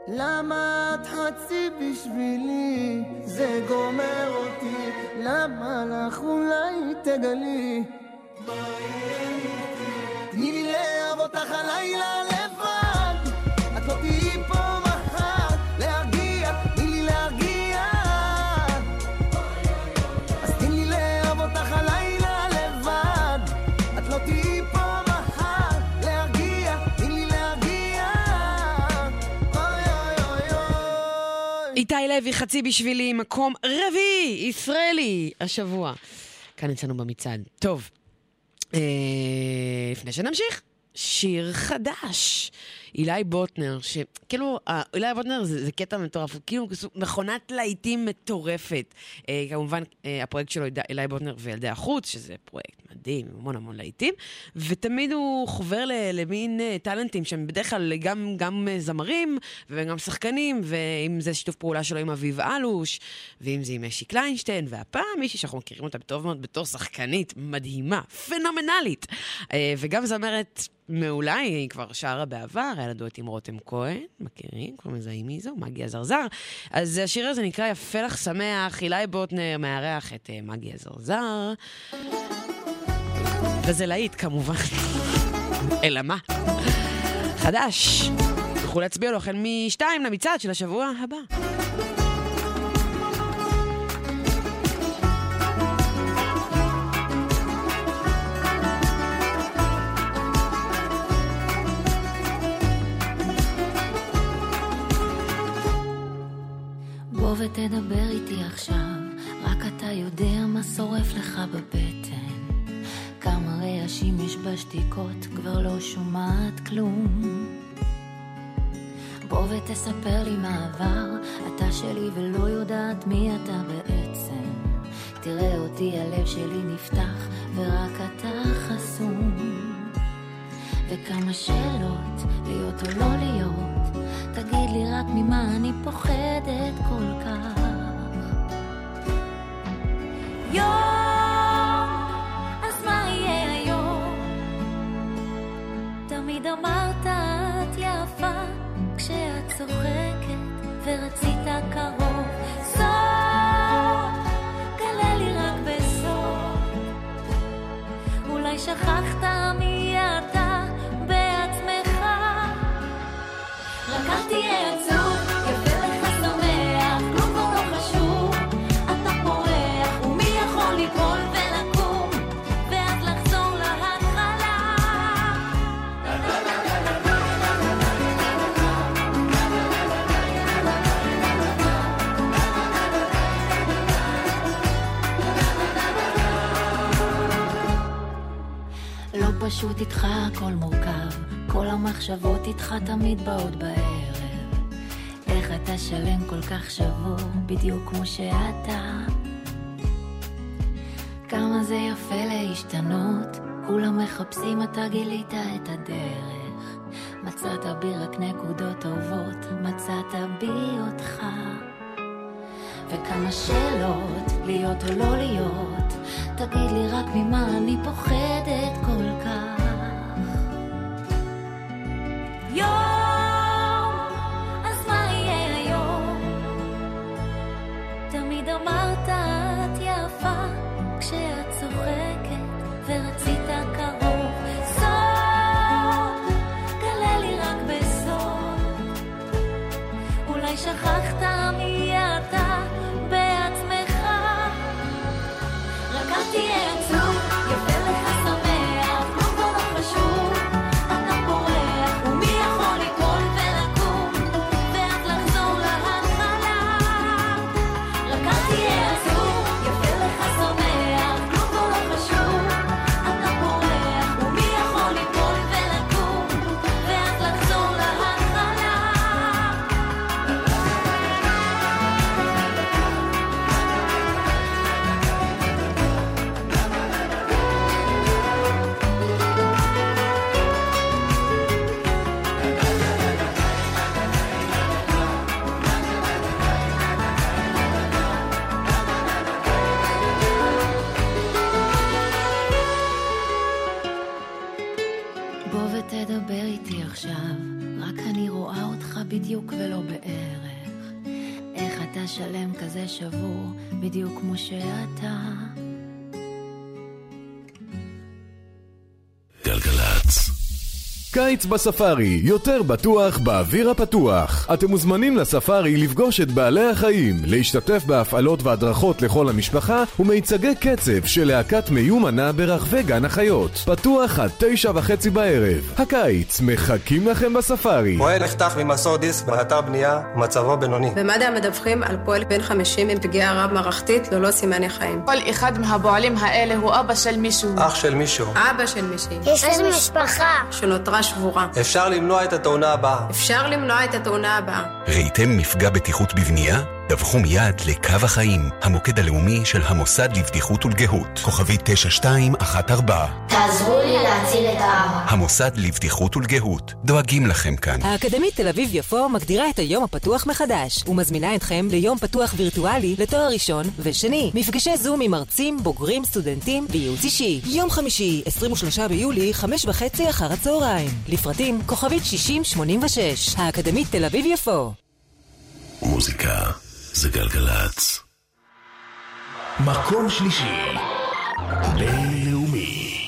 למה את חצי בשבילי? זה גומר אותי. למה לך אולי תגלי? תני לי לאהוב אותך הלילה לוי, חצי בשבילי, מקום רביעי, ישראלי, השבוע. כאן אצלנו במצעד. טוב, אה, לפני שנמשיך, שיר חדש. אילי בוטנר, שכאילו, אילי בוטנר זה, זה קטע מטורף, הוא כאילו מכונת להיטים מטורפת. אה, כמובן, אה, הפרויקט שלו, אילי- בוטנר וילדי החוץ, שזה פרויקט מדהים, עם המון המון להיטים, ותמיד הוא חובר למין אה, טאלנטים שהם בדרך כלל גם, גם אה, זמרים וגם שחקנים, ואם זה שיתוף פעולה שלו עם אביב אלוש, ואם זה עם אשי קליינשטיין, והפעם מישהי שאנחנו מכירים אותה טוב מאוד בתור שחקנית מדהימה, פנומנלית, אה, וגם זמרת מעולה, היא כבר שרה בעבר, היה לה עם רותם כהן, מכירים, כבר מזהים מי זו, מגי הזרזר. אז השיר הזה נקרא יפה לך שמח, אילי בוטנר מארח את אה, מגי הזרזר. וזה להיט כמובן. אלא מה? חדש. תוכלו להצביע לו החל משתיים למצעד של השבוע הבא. ותדבר איתי עכשיו, רק אתה יודע מה שורף לך בבטן. כמה רעשים יש בשתיקות, כבר לא שומעת כלום. בוא ותספר לי מה עבר, אתה שלי ולא יודעת מי אתה בעצם. תראה אותי, הלב שלי נפתח, ורק אתה חסום. וכמה שאלות, להיות או לא להיות, תגיד לי רק ממה אני פוחדת כל כך. יום, אז מה יהיה היום? תמיד אמרת את יפה כשאת צוחקת ורצית קרוב. שכחת מי אתה פשוט איתך הכל מורכב, כל המחשבות איתך תמיד באות בערב. אתה שלם כל כך שבור, בדיוק כמו שאתה. כמה זה יפה להשתנות, כולם מחפשים, אתה גילית את הדרך. מצאת בי רק נקודות טובות, מצאת בי אותך. וכמה שאלות, להיות או לא להיות, תגיד לי רק ממה אני פוחדת כל כך. לשבור בדיוק כמו שאתה. קיץ בספארי, יותר בטוח באוויר הפתוח. אתם מוזמנים לספארי לפגוש את בעלי החיים, להשתתף בהפעלות והדרכות לכל המשפחה ומיצגי קצב של להקת מיומנה ברחבי גן החיות. פתוח עד תשע וחצי בערב. הקיץ, מחכים לכם בספארי. פועל נחתך ממסור דיסק באתר בנייה, מצבו בינוני. במד"א מדווחים על פועל בן 50 עם פגיעה רב-מערכתית ללא סימני חיים. כל אחד מהפועלים האלה הוא אבא של מישהו. אח של מישהו. אבא של מישהי. יש לי משפחה. שנותרה שבורה. אפשר למנוע את התאונה הבאה. אפשר למנוע את התאונה הבאה. ראיתם מפגע בטיחות בבנייה? דווחו מיד לקו החיים, המוקד הלאומי של המוסד לבטיחות ולגהות, כוכבי 9214. תעזרו לי להציל את האבא. המוסד לבטיחות ולגהות, דואגים לכם כאן. האקדמית תל אביב-יפו מגדירה את היום הפתוח מחדש, ומזמינה אתכם ליום פתוח וירטואלי לתואר ראשון ושני. מפגשי זום עם מרצים, בוגרים, סטודנטים וייעוץ אישי. יום חמישי, 23 ביולי, חמש וחצי אחר הצהריים. לפרטים, כוכבית 6086. האקדמית תל אביב-יפו. מוזיקה זה גלגלצ. מקום שלישי. בינלאומי.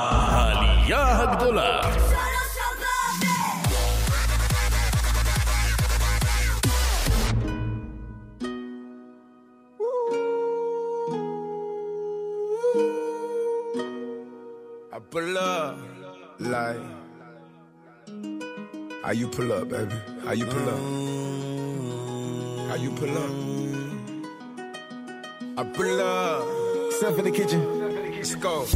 העלייה הגדולה. I pull up like how you pull up, baby? How you pull up? How you pull up? I pull up. Step in the kitchen. Let's go.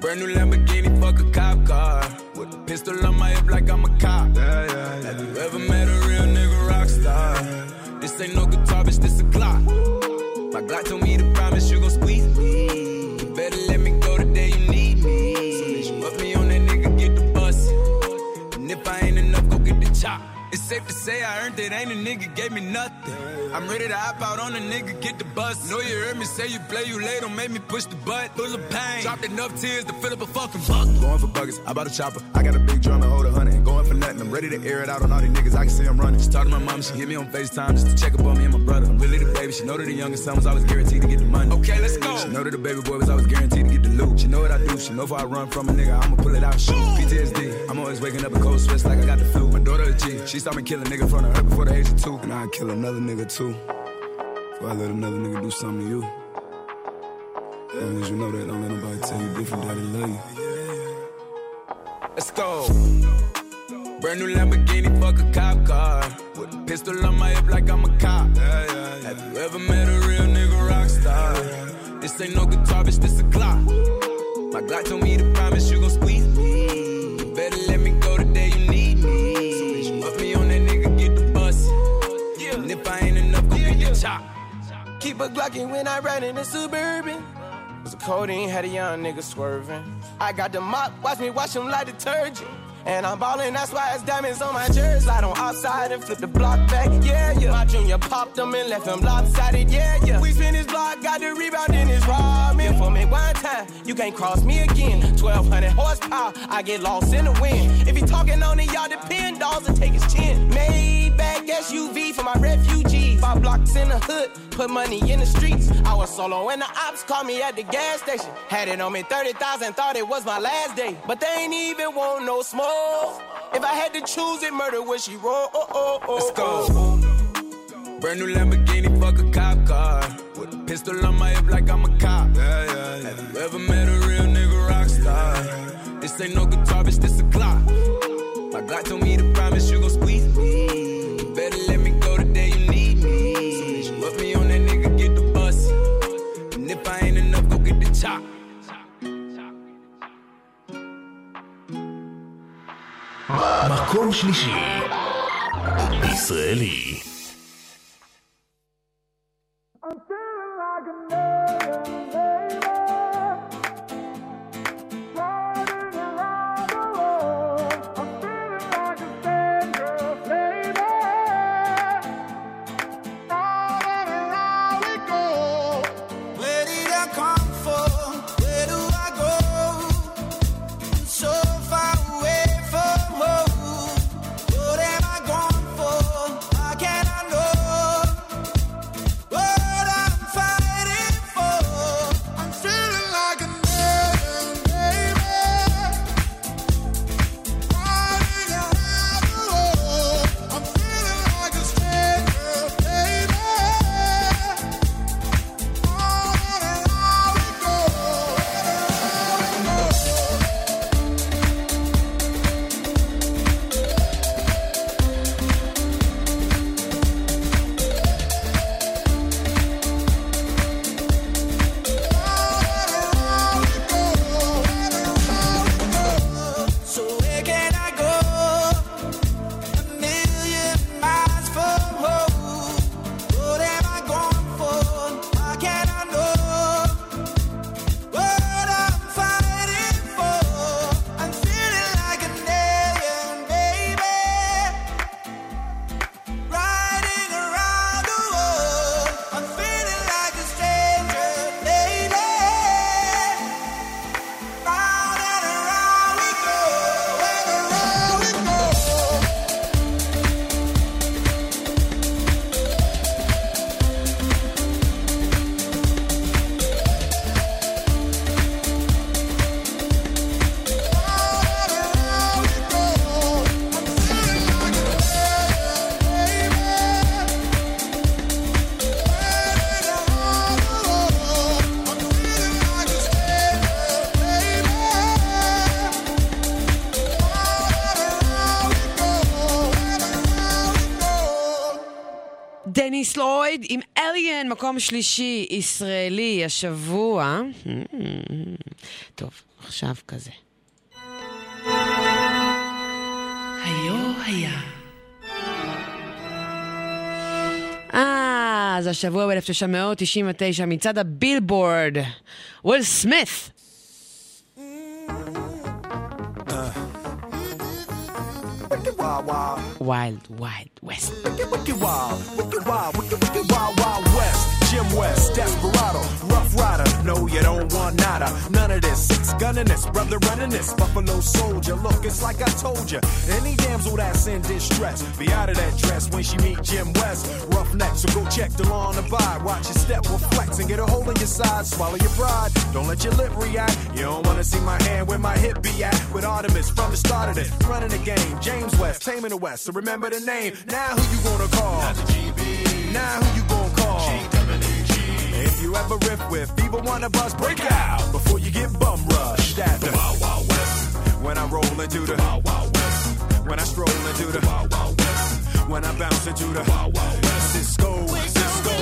Brand new Lamborghini, fuck a cop car. With a pistol on my hip like I'm a cop. Yeah, yeah, yeah. Have you ever met a real nigga rock star? This ain't no guitar, bitch, this a Glock. My Glock told me to promise you gon' squeeze ain't a nigga gave me nothing. I'm ready to hop out on a nigga, get the bus. Know you heard me say you play, you late, don't make me push the butt. Full of pain, dropped enough tears to fill up a fucking bucket. Going for buggers, I bought a chopper. I got a big drum and hold a hundred. Going for nothing, I'm ready to air it out on all these niggas. I can see I'm running. She talked to my mom, she hit me on FaceTime just to check up on me and my brother. I'm really the baby, she know that the youngest son was always guaranteed to get the money. Okay, let's go. She know that the baby boy was always guaranteed to get the loot. She know what I do, she know if I run from a nigga, I'ma pull it out shoot. PTSD, I'm always waking up in cold sweats like I got the flu. Daughter a G, she saw me kill a nigga in front of her before the age of two. And I'd kill another nigga too. Before I let another nigga do something to you. As long as you know that, don't let nobody tell you different, daddy love you. Let's go. Brand new Lamborghini, fuck a cop car. With a pistol on my hip like I'm a cop. Have you ever met a real nigga rock star? This ain't no guitar, bitch, this a Glock. My Glock told me to promise you gon' squeeze me. You better let me go the Keep a Glockin' when I ride in the Suburban. Was a codeine, had a young nigga swerving. I got the mop, watch me wash him like detergent. And I'm ballin', that's why it's diamonds on my jersey. Slide on outside and flip the block back, yeah, yeah. My junior popped them and left him lopsided, yeah, yeah. We spin his block, got the rebound in his ramen. For me one time, you can't cross me again. 1200 horsepower, I get lost in the wind. If he talking on it, y'all depend, dolls and take his chin. Maybach SUV for my refugees. Five blocks in the hood, put money in the streets. I was solo and the ops called me at the gas station. Had it on me 30,000, thought it was my last day. But they ain't even want no smoke. If I had to choose it, murder would she roll? Oh, oh, oh, Let's go. Oh. Brand new Lamborghini, fuck a cop car. With a pistol on my hip like I'm a cop. Have you ever met a real nigga rock star? This ain't no guitar, bitch, this a Glock. My Glock told me to מקום שלישי. ישראלי. מקום שלישי ישראלי השבוע. טוב, עכשיו כזה. היו היה. אה, אז השבוע ב-1999 מצד הבילבורד, וויל סמית. Wild, wild. West. Wicked, wicked wild, wicked wild, wicked, wicked wild, wild west. Jim West, desperado, rough rider. No, you don't want nada. None of this. Six gunning this, brother running this. Buffalo soldier. Look, it's like I told you. Any damsel that's in distress, be out of that dress when she meet Jim West. Rough neck, so go check the lawn and vibe. Watch your step, will flex and get a hold in your side. Swallow your pride. Don't let your lip react. You don't wanna see my hand where my hip be at. With Artemis from the start of it, running the game. James West, taming the West. So remember the name. Now who you gonna call? Not the GB. Now who you gonna call? If you ever riff with one of us, break out before you get bum rushed at the Wild Wild West. When I roll into the Wild Wild West. When I stroll into the Wild Wild West. When I bounce into the Wild Wild West. Cisco, Cisco.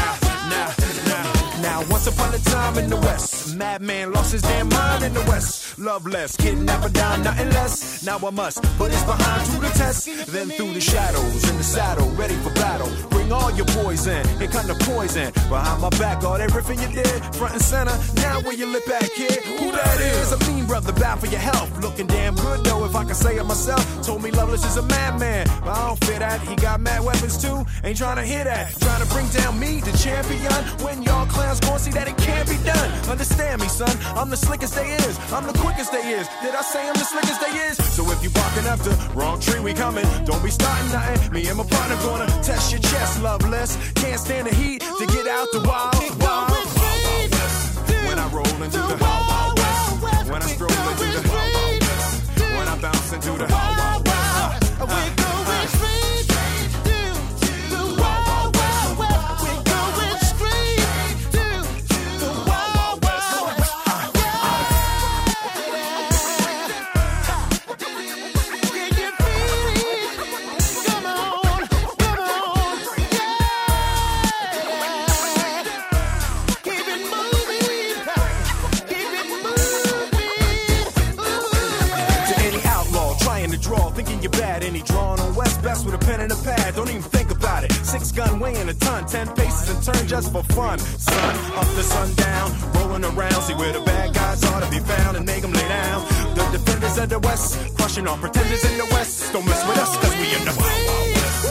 Now, now, now, now, upon a time in the West, madman lost his damn mind in the West. Love less, kidnapper down, nothing less. Now I must put his behind to the test. Then through the shadows, in the saddle, ready for battle. Bring all your poison, it kind of poison. Behind my back, all everything you did, front and center. Now where you lip at, kid? Who that is? A mean brother, bad for your health. Looking damn good though, if I can say it myself. Told me Loveless is a madman, but I don't fit that. He got mad weapons too. Ain't trying to hear that. Trying to bring down me, the champion. When y'all clowns gon' see that it can't be done. Understand me, son. I'm the slickest they is. I'm the quickest they is. Did I say I'm the slickest they is? So if you barking up the wrong tree, we coming. Don't be starting nothing. Me and my partner gonna test your chest, loveless. Can't stand the heat to get out the wild, wild. When I roll into the wild, wild west. When I stroll into the wild, wild west. When I bounce into the wild, wild west. To weighing a ton, ten paces and turn just for fun. Sun up to sundown, rolling around. See where the bad guys are to be found and make them lay down. The defenders of the West, crushing all pretenders in the West. Don't mess with us, cause we in the Wild Wild West.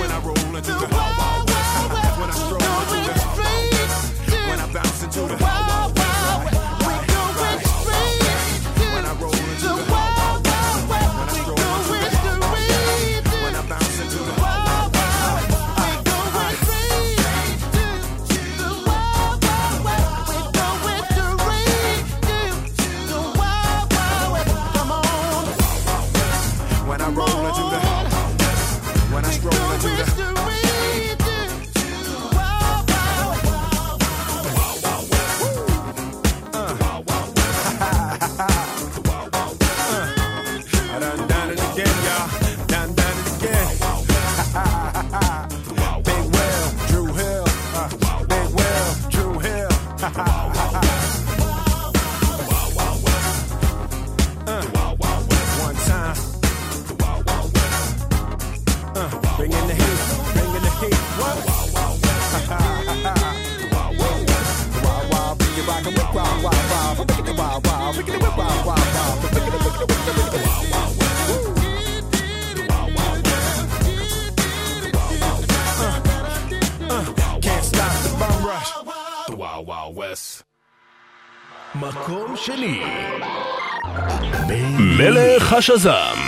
When I roll into the Wild Wild West. When I stroll into the Wild Wild West. When I bounce into the Wild Wild West. מקום שני. מלך השזם.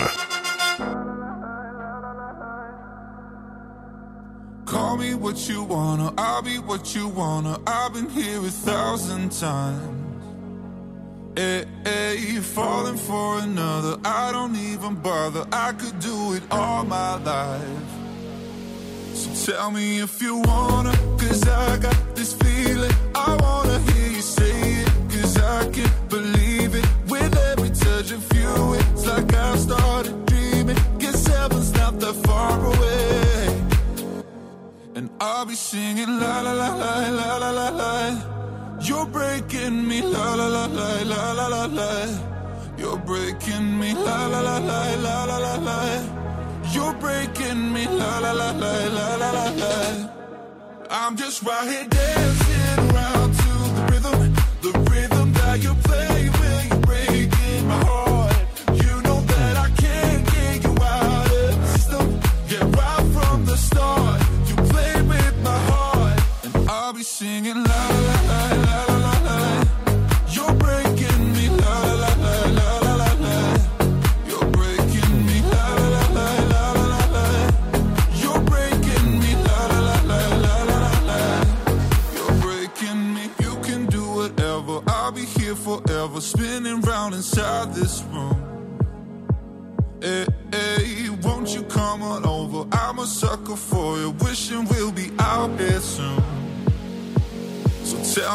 Call me what you wanna, I'll be what you wanna. I've been here a thousand times. Hey, hey, falling for another, I don't even bother. I could do it all my life. So tell me if you wanna, cause I got this feeling. I'll be singing la la la la la la la la. You're breaking me la la la la la la la la. You're breaking me la la la la la la la la. You're breaking me la la la la la la la la. I'm just right here dancing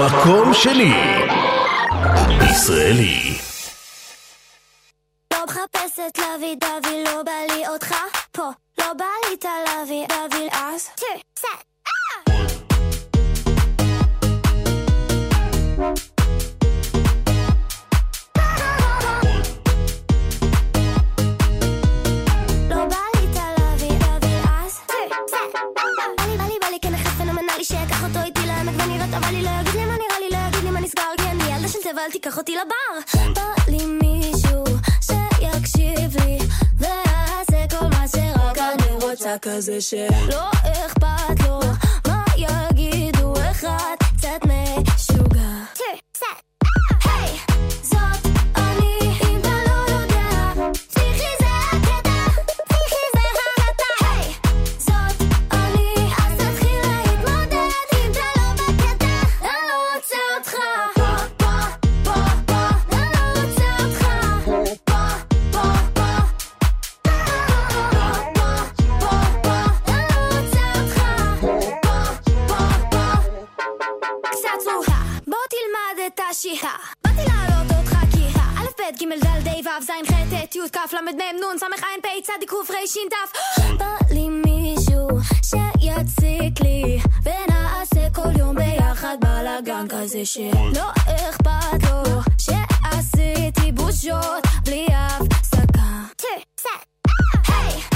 מקום שני. ישראלי. לא מחפשת להביא דבי, לא בא לי אותך פה. לא בא לי את הלוי, דבי אז. אני ילדה של טבע, אל תיקח אותי לבר. בא לי מישהו שיקשיב לי, ויעשה כל מה שרק אני רוצה כזה שלא אכפת לו מה יגידו אחד קצת משוגע. השירה. באתי להעלות אותך כי א', ב', ג', ד', ה', ו', ז', ח', ט', י', כ', ל', מ', נ', ס', ע', פ', צ', ק', ר', ש', ת'. בא לי מישהו שיציק לי, ונעשה כל יום ביחד בלאגן כזה שלא אכפת לו שעשיתי בושות בלי הפסקה. היי,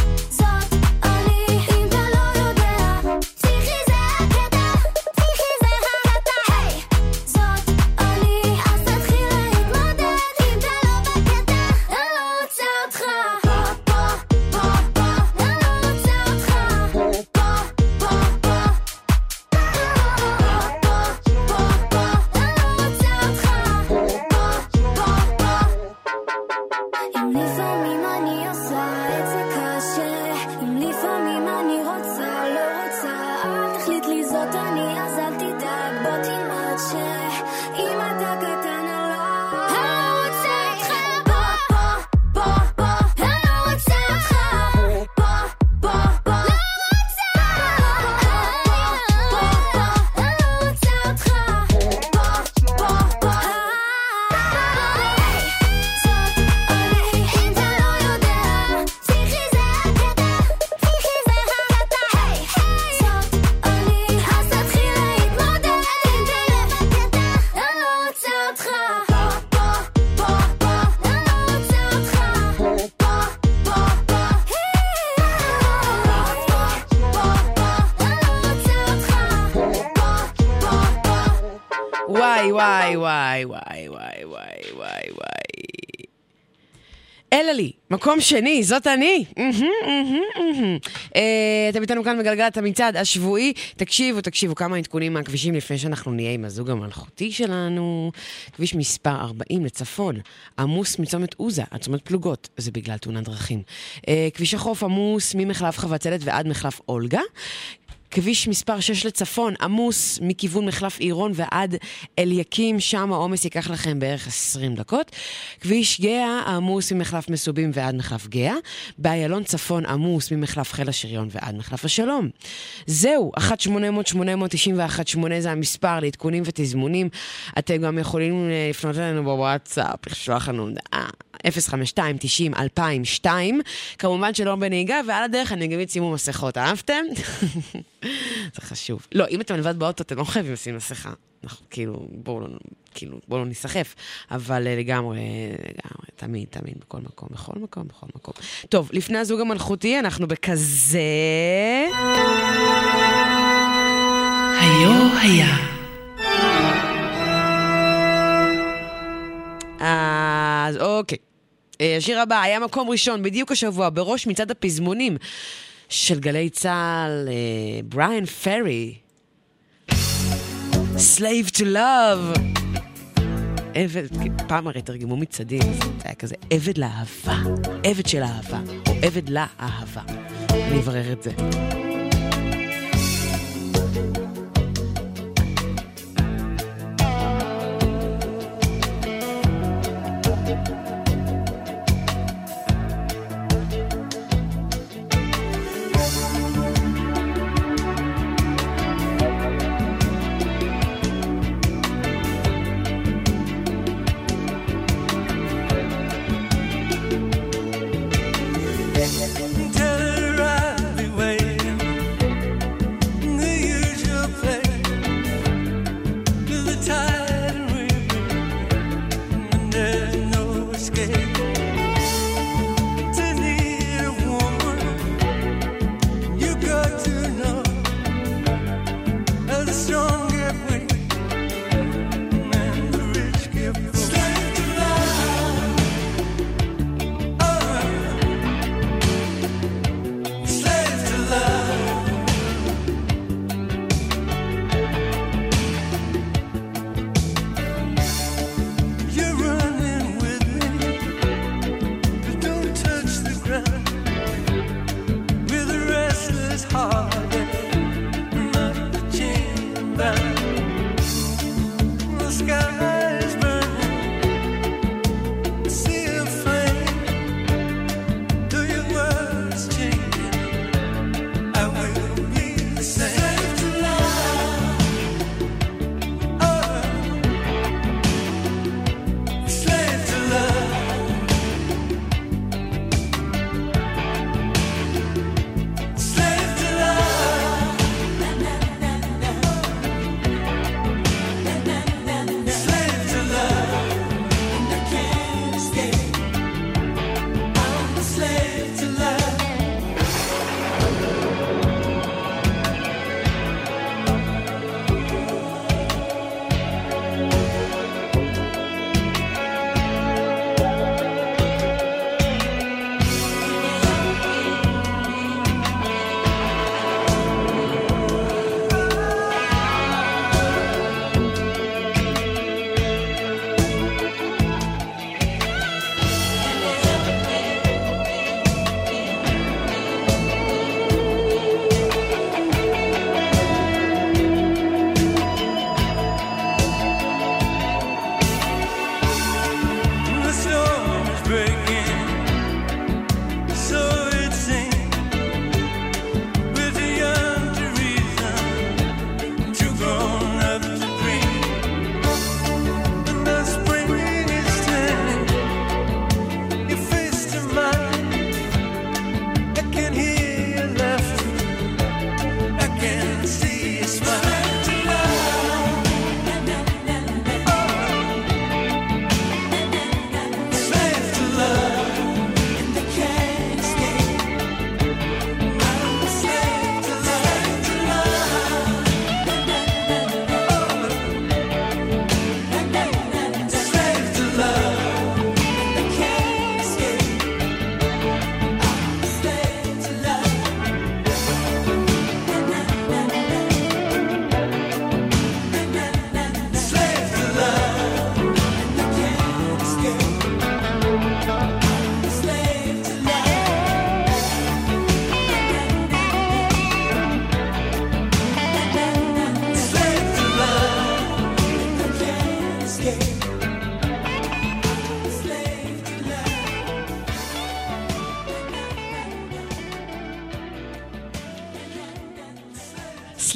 אלה לי, מקום שני, זאת אני. אה, אתם איתנו כאן בגלגלת המצעד השבועי. תקשיבו, תקשיבו, כמה עדכונים מהכבישים לפני שאנחנו נהיה עם הזוג המלכותי שלנו. כביש מספר 40 לצפון, עמוס מצומת עוזה עד צומת פלוגות, זה בגלל תאונת דרכים. אה, כביש החוף עמוס ממחלף חבצלת ועד מחלף אולגה. כביש מספר 6 לצפון, עמוס מכיוון מחלף עירון ועד אליקים, שם העומס ייקח לכם בערך 20 דקות. כביש גאה, עמוס ממחלף מסובים ועד מחלף גאה. באיילון צפון, עמוס ממחלף חיל השריון ועד מחלף השלום. זהו, 1-800-891-8 זה המספר לעדכונים ותזמונים. אתם גם יכולים אה, לפנות אלינו בוואטסאפ, לשלוח לנו הודעה. 052-90-2002, כמובן שלא בנהיגה, ועל הדרך אני אגיד שימו מסכות, אהבתם? זה חשוב. לא, אם אתם לבד באוטו, אתם לא חייבים לשים מסכה. אנחנו כאילו, בואו לא, כאילו, בואו לא ניסחף, אבל אה, לגמרי, לגמרי, תמיד, תמיד, בכל מקום, בכל מקום, בכל מקום. טוב, לפני הזוג המלכותי, אנחנו בכזה... היו היה. אז אוקיי. אה, השיר הבא היה מקום ראשון, בדיוק השבוע, בראש מצעד הפזמונים של גלי צה"ל, אה, בריאן פרי. Slave to Love. עבד, פעם הרי תרגמו מצעדים, זה היה כזה עבד לאהבה, עבד של אהבה, או עבד לאהבה. אני אברר את זה.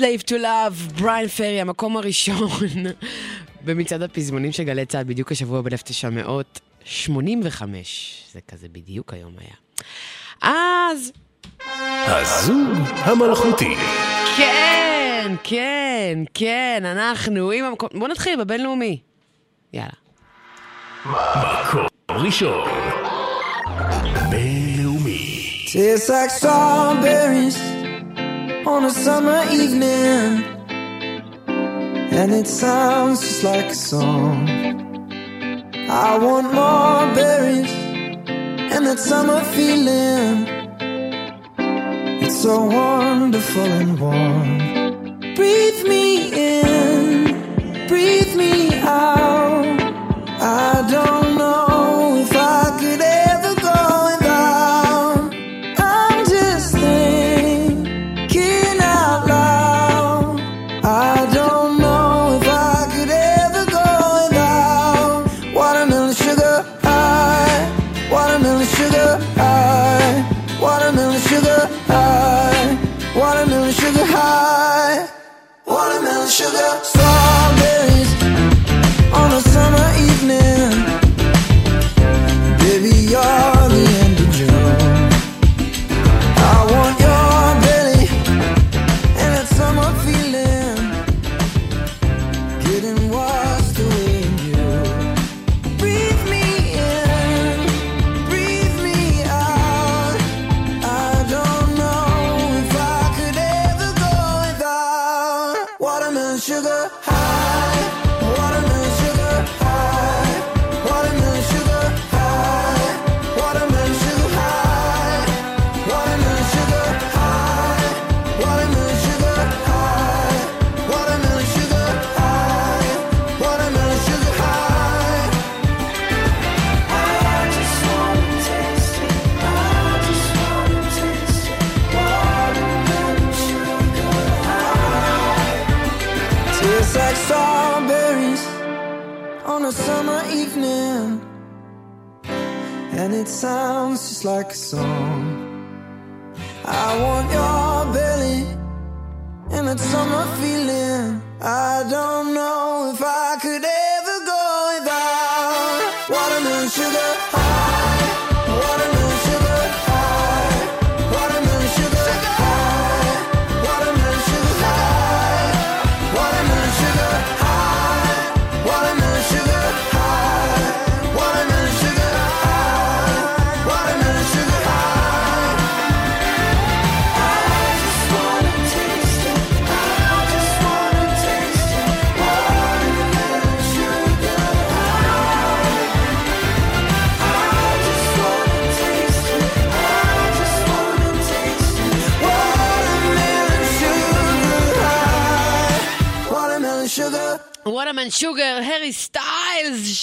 Slave to Love, בריין פרי, המקום הראשון במצעד הפזמונים של גלי צה"ל בדיוק השבוע ב-1985. זה כזה בדיוק היום היה. אז... הזוג המלכותי. כן, כן, כן, אנחנו עם המקום... בואו נתחיל בבינלאומי. יאללה. מקום ראשון. בינלאומי. Tastes like strawberries on a summer evening, and it sounds just like a song. I want more berries and that summer feeling. It's so wonderful and warm. Breathe me in, breathe me out. I don't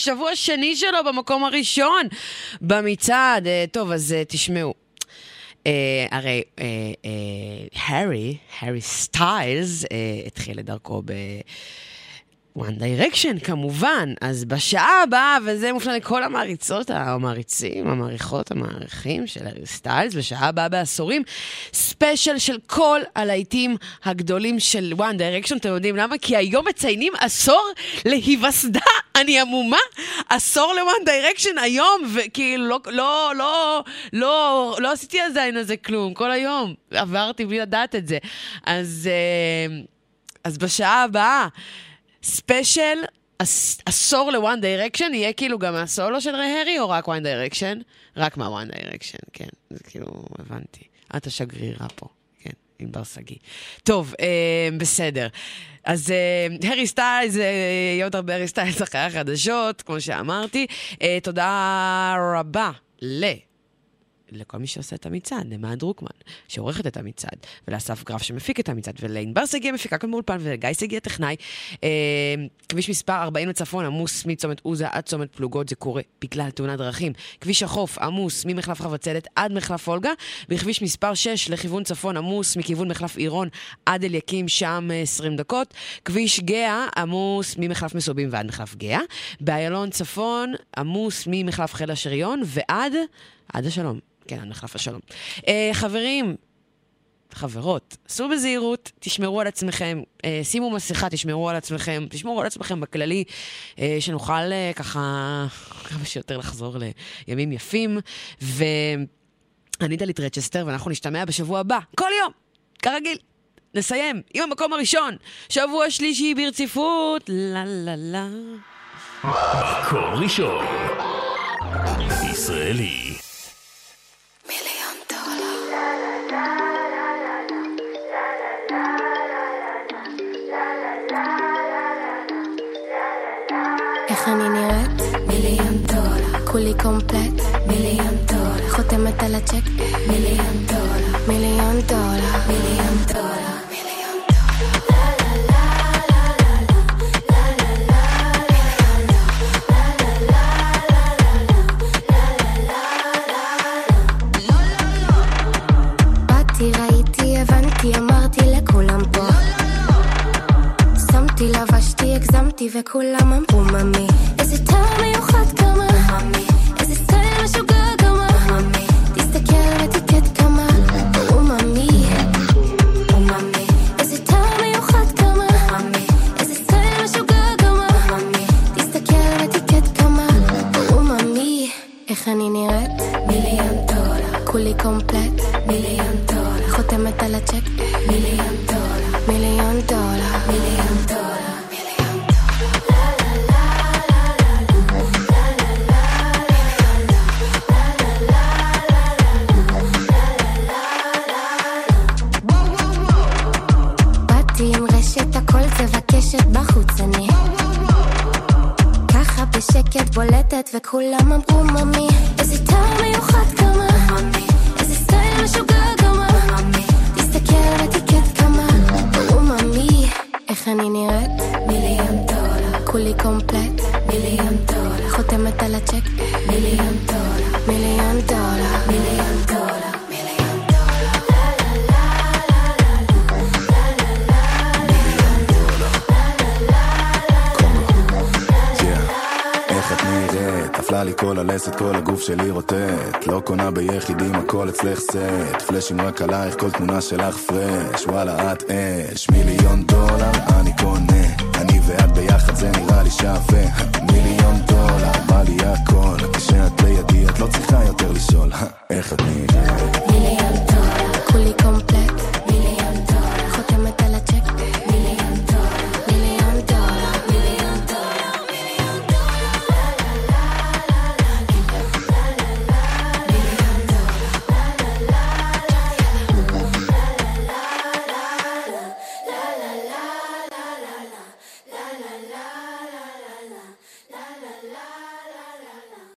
שבוע שני שלו במקום הראשון במצעד. אה, טוב, אז אה, תשמעו. אה, הרי הארי, הארי סטיילס, התחיל את דרכו ב... One Direction כמובן, אז בשעה הבאה, וזה מופנה לכל המעריצות, המעריצים, המעריכות, המעריכים של הארי סטיילס, בשעה הבאה בעשורים, ספיישל של כל הלהיטים הגדולים של One Direction, אתם יודעים למה? כי היום מציינים עשור להיווסדה, אני עמומה, עשור ל-One Direction היום, וכאילו לא, לא, לא, לא, לא עשיתי עדיין על זה כלום, כל היום עברתי בלי לדעת את זה. אז, אה, אז בשעה הבאה, ספיישל עש- עשור ל-One Direction, יהיה כאילו גם מהסולו של הרי או רק One Direction? רק מה-One Direction, כן. זה כאילו, הבנתי. את השגרירה פה, ענבר שגיא. טוב, אה, בסדר. אז אה, הארי סטיילס, אה, יהיה עוד הרבה הארי סטיילס אחרי החדשות, כמו שאמרתי. אה, תודה רבה ל... לכל מי שעושה את המצעד, למען דרוקמן, שעורכת את המצעד, ולאסף גרף שמפיק את המצעד, ולענבר שגיא המפיקה כאן באולפן, ולגיא שגיא הטכנאי. אה, כביש מספר 40 לצפון עמוס מצומת עוזה עד צומת פלוגות, זה קורה בגלל תאונת דרכים. כביש החוף עמוס ממחלף חבצלת עד מחלף אולגה, בכביש מספר 6 לכיוון צפון עמוס מכיוון מחלף עירון עד אליקים, שם אה, 20 דקות. כביש גאה עמוס ממחלף מסובים ועד מחלף גאה. באיילון צפון עמוס ממחלף חיל השריון ועד... עד השלום. כן, עד מחלף השלום. Uh, חברים, חברות, סעו בזהירות, תשמרו על עצמכם, אה, שימו מסכה, תשמרו על עצמכם, תשמרו על עצמכם בכללי, אה, שנוכל אה, ככה כמה שיותר לחזור לימים יפים. ואני דלית רצ'סטר, ואנחנו נשתמע בשבוע הבא, כל יום, כרגיל. נסיים עם המקום הראשון, שבוע שלישי ברציפות, לה לה לה. מקום ראשון. ישראלי. איך אני נראית? מיליון דולר. כולי קומפלט? מיליון דולר. חותמת על הצ'ק? מיליון דולר. מיליון דולר. מיליון דולר. הגזמתי, וכולם אמרו ממי. איזה טעם מיוחד כמה. איזה סטייל משוגע כמה. תסתכל. אוממי. איזה טעם מיוחד כמה. תסתכל כמה. אוממי. איך אני נראית? מיליון דולר. כולי קומפלט? מיליון דולר. חותמת על הצ'ק? מיליון דולר. מיליון דולר. מיליון בחוץ אני ככה בשקט בולטת וכולם אמרו ממי איזה טעם מיוחד כמה. איזה סטייל משוגע כמה. תסתכל ותיקט כמה. אוממי איך אני נראית? מיליון דולר. כולי קומפלט? מיליון דולר. חותמת על הצ'ק? מיליון דולר. מיליון דולר. מיליון דולר עולה לי כל הלסת, כל הגוף שלי רוטט. לא קונה ביחידים, הכל אצלך סט. פלאשים רק עלייך, כל תמונה שלך פרש. וואלה, את אש. מיליון דולר, אני קונה. אני ואת ביחד, זה נראה לי שווה. מיליון דולר, בא לי הכל. כשאת לידי, את לא צריכה יותר לשאול. איך את נראית? מיליון דולר, כולי קומפלט.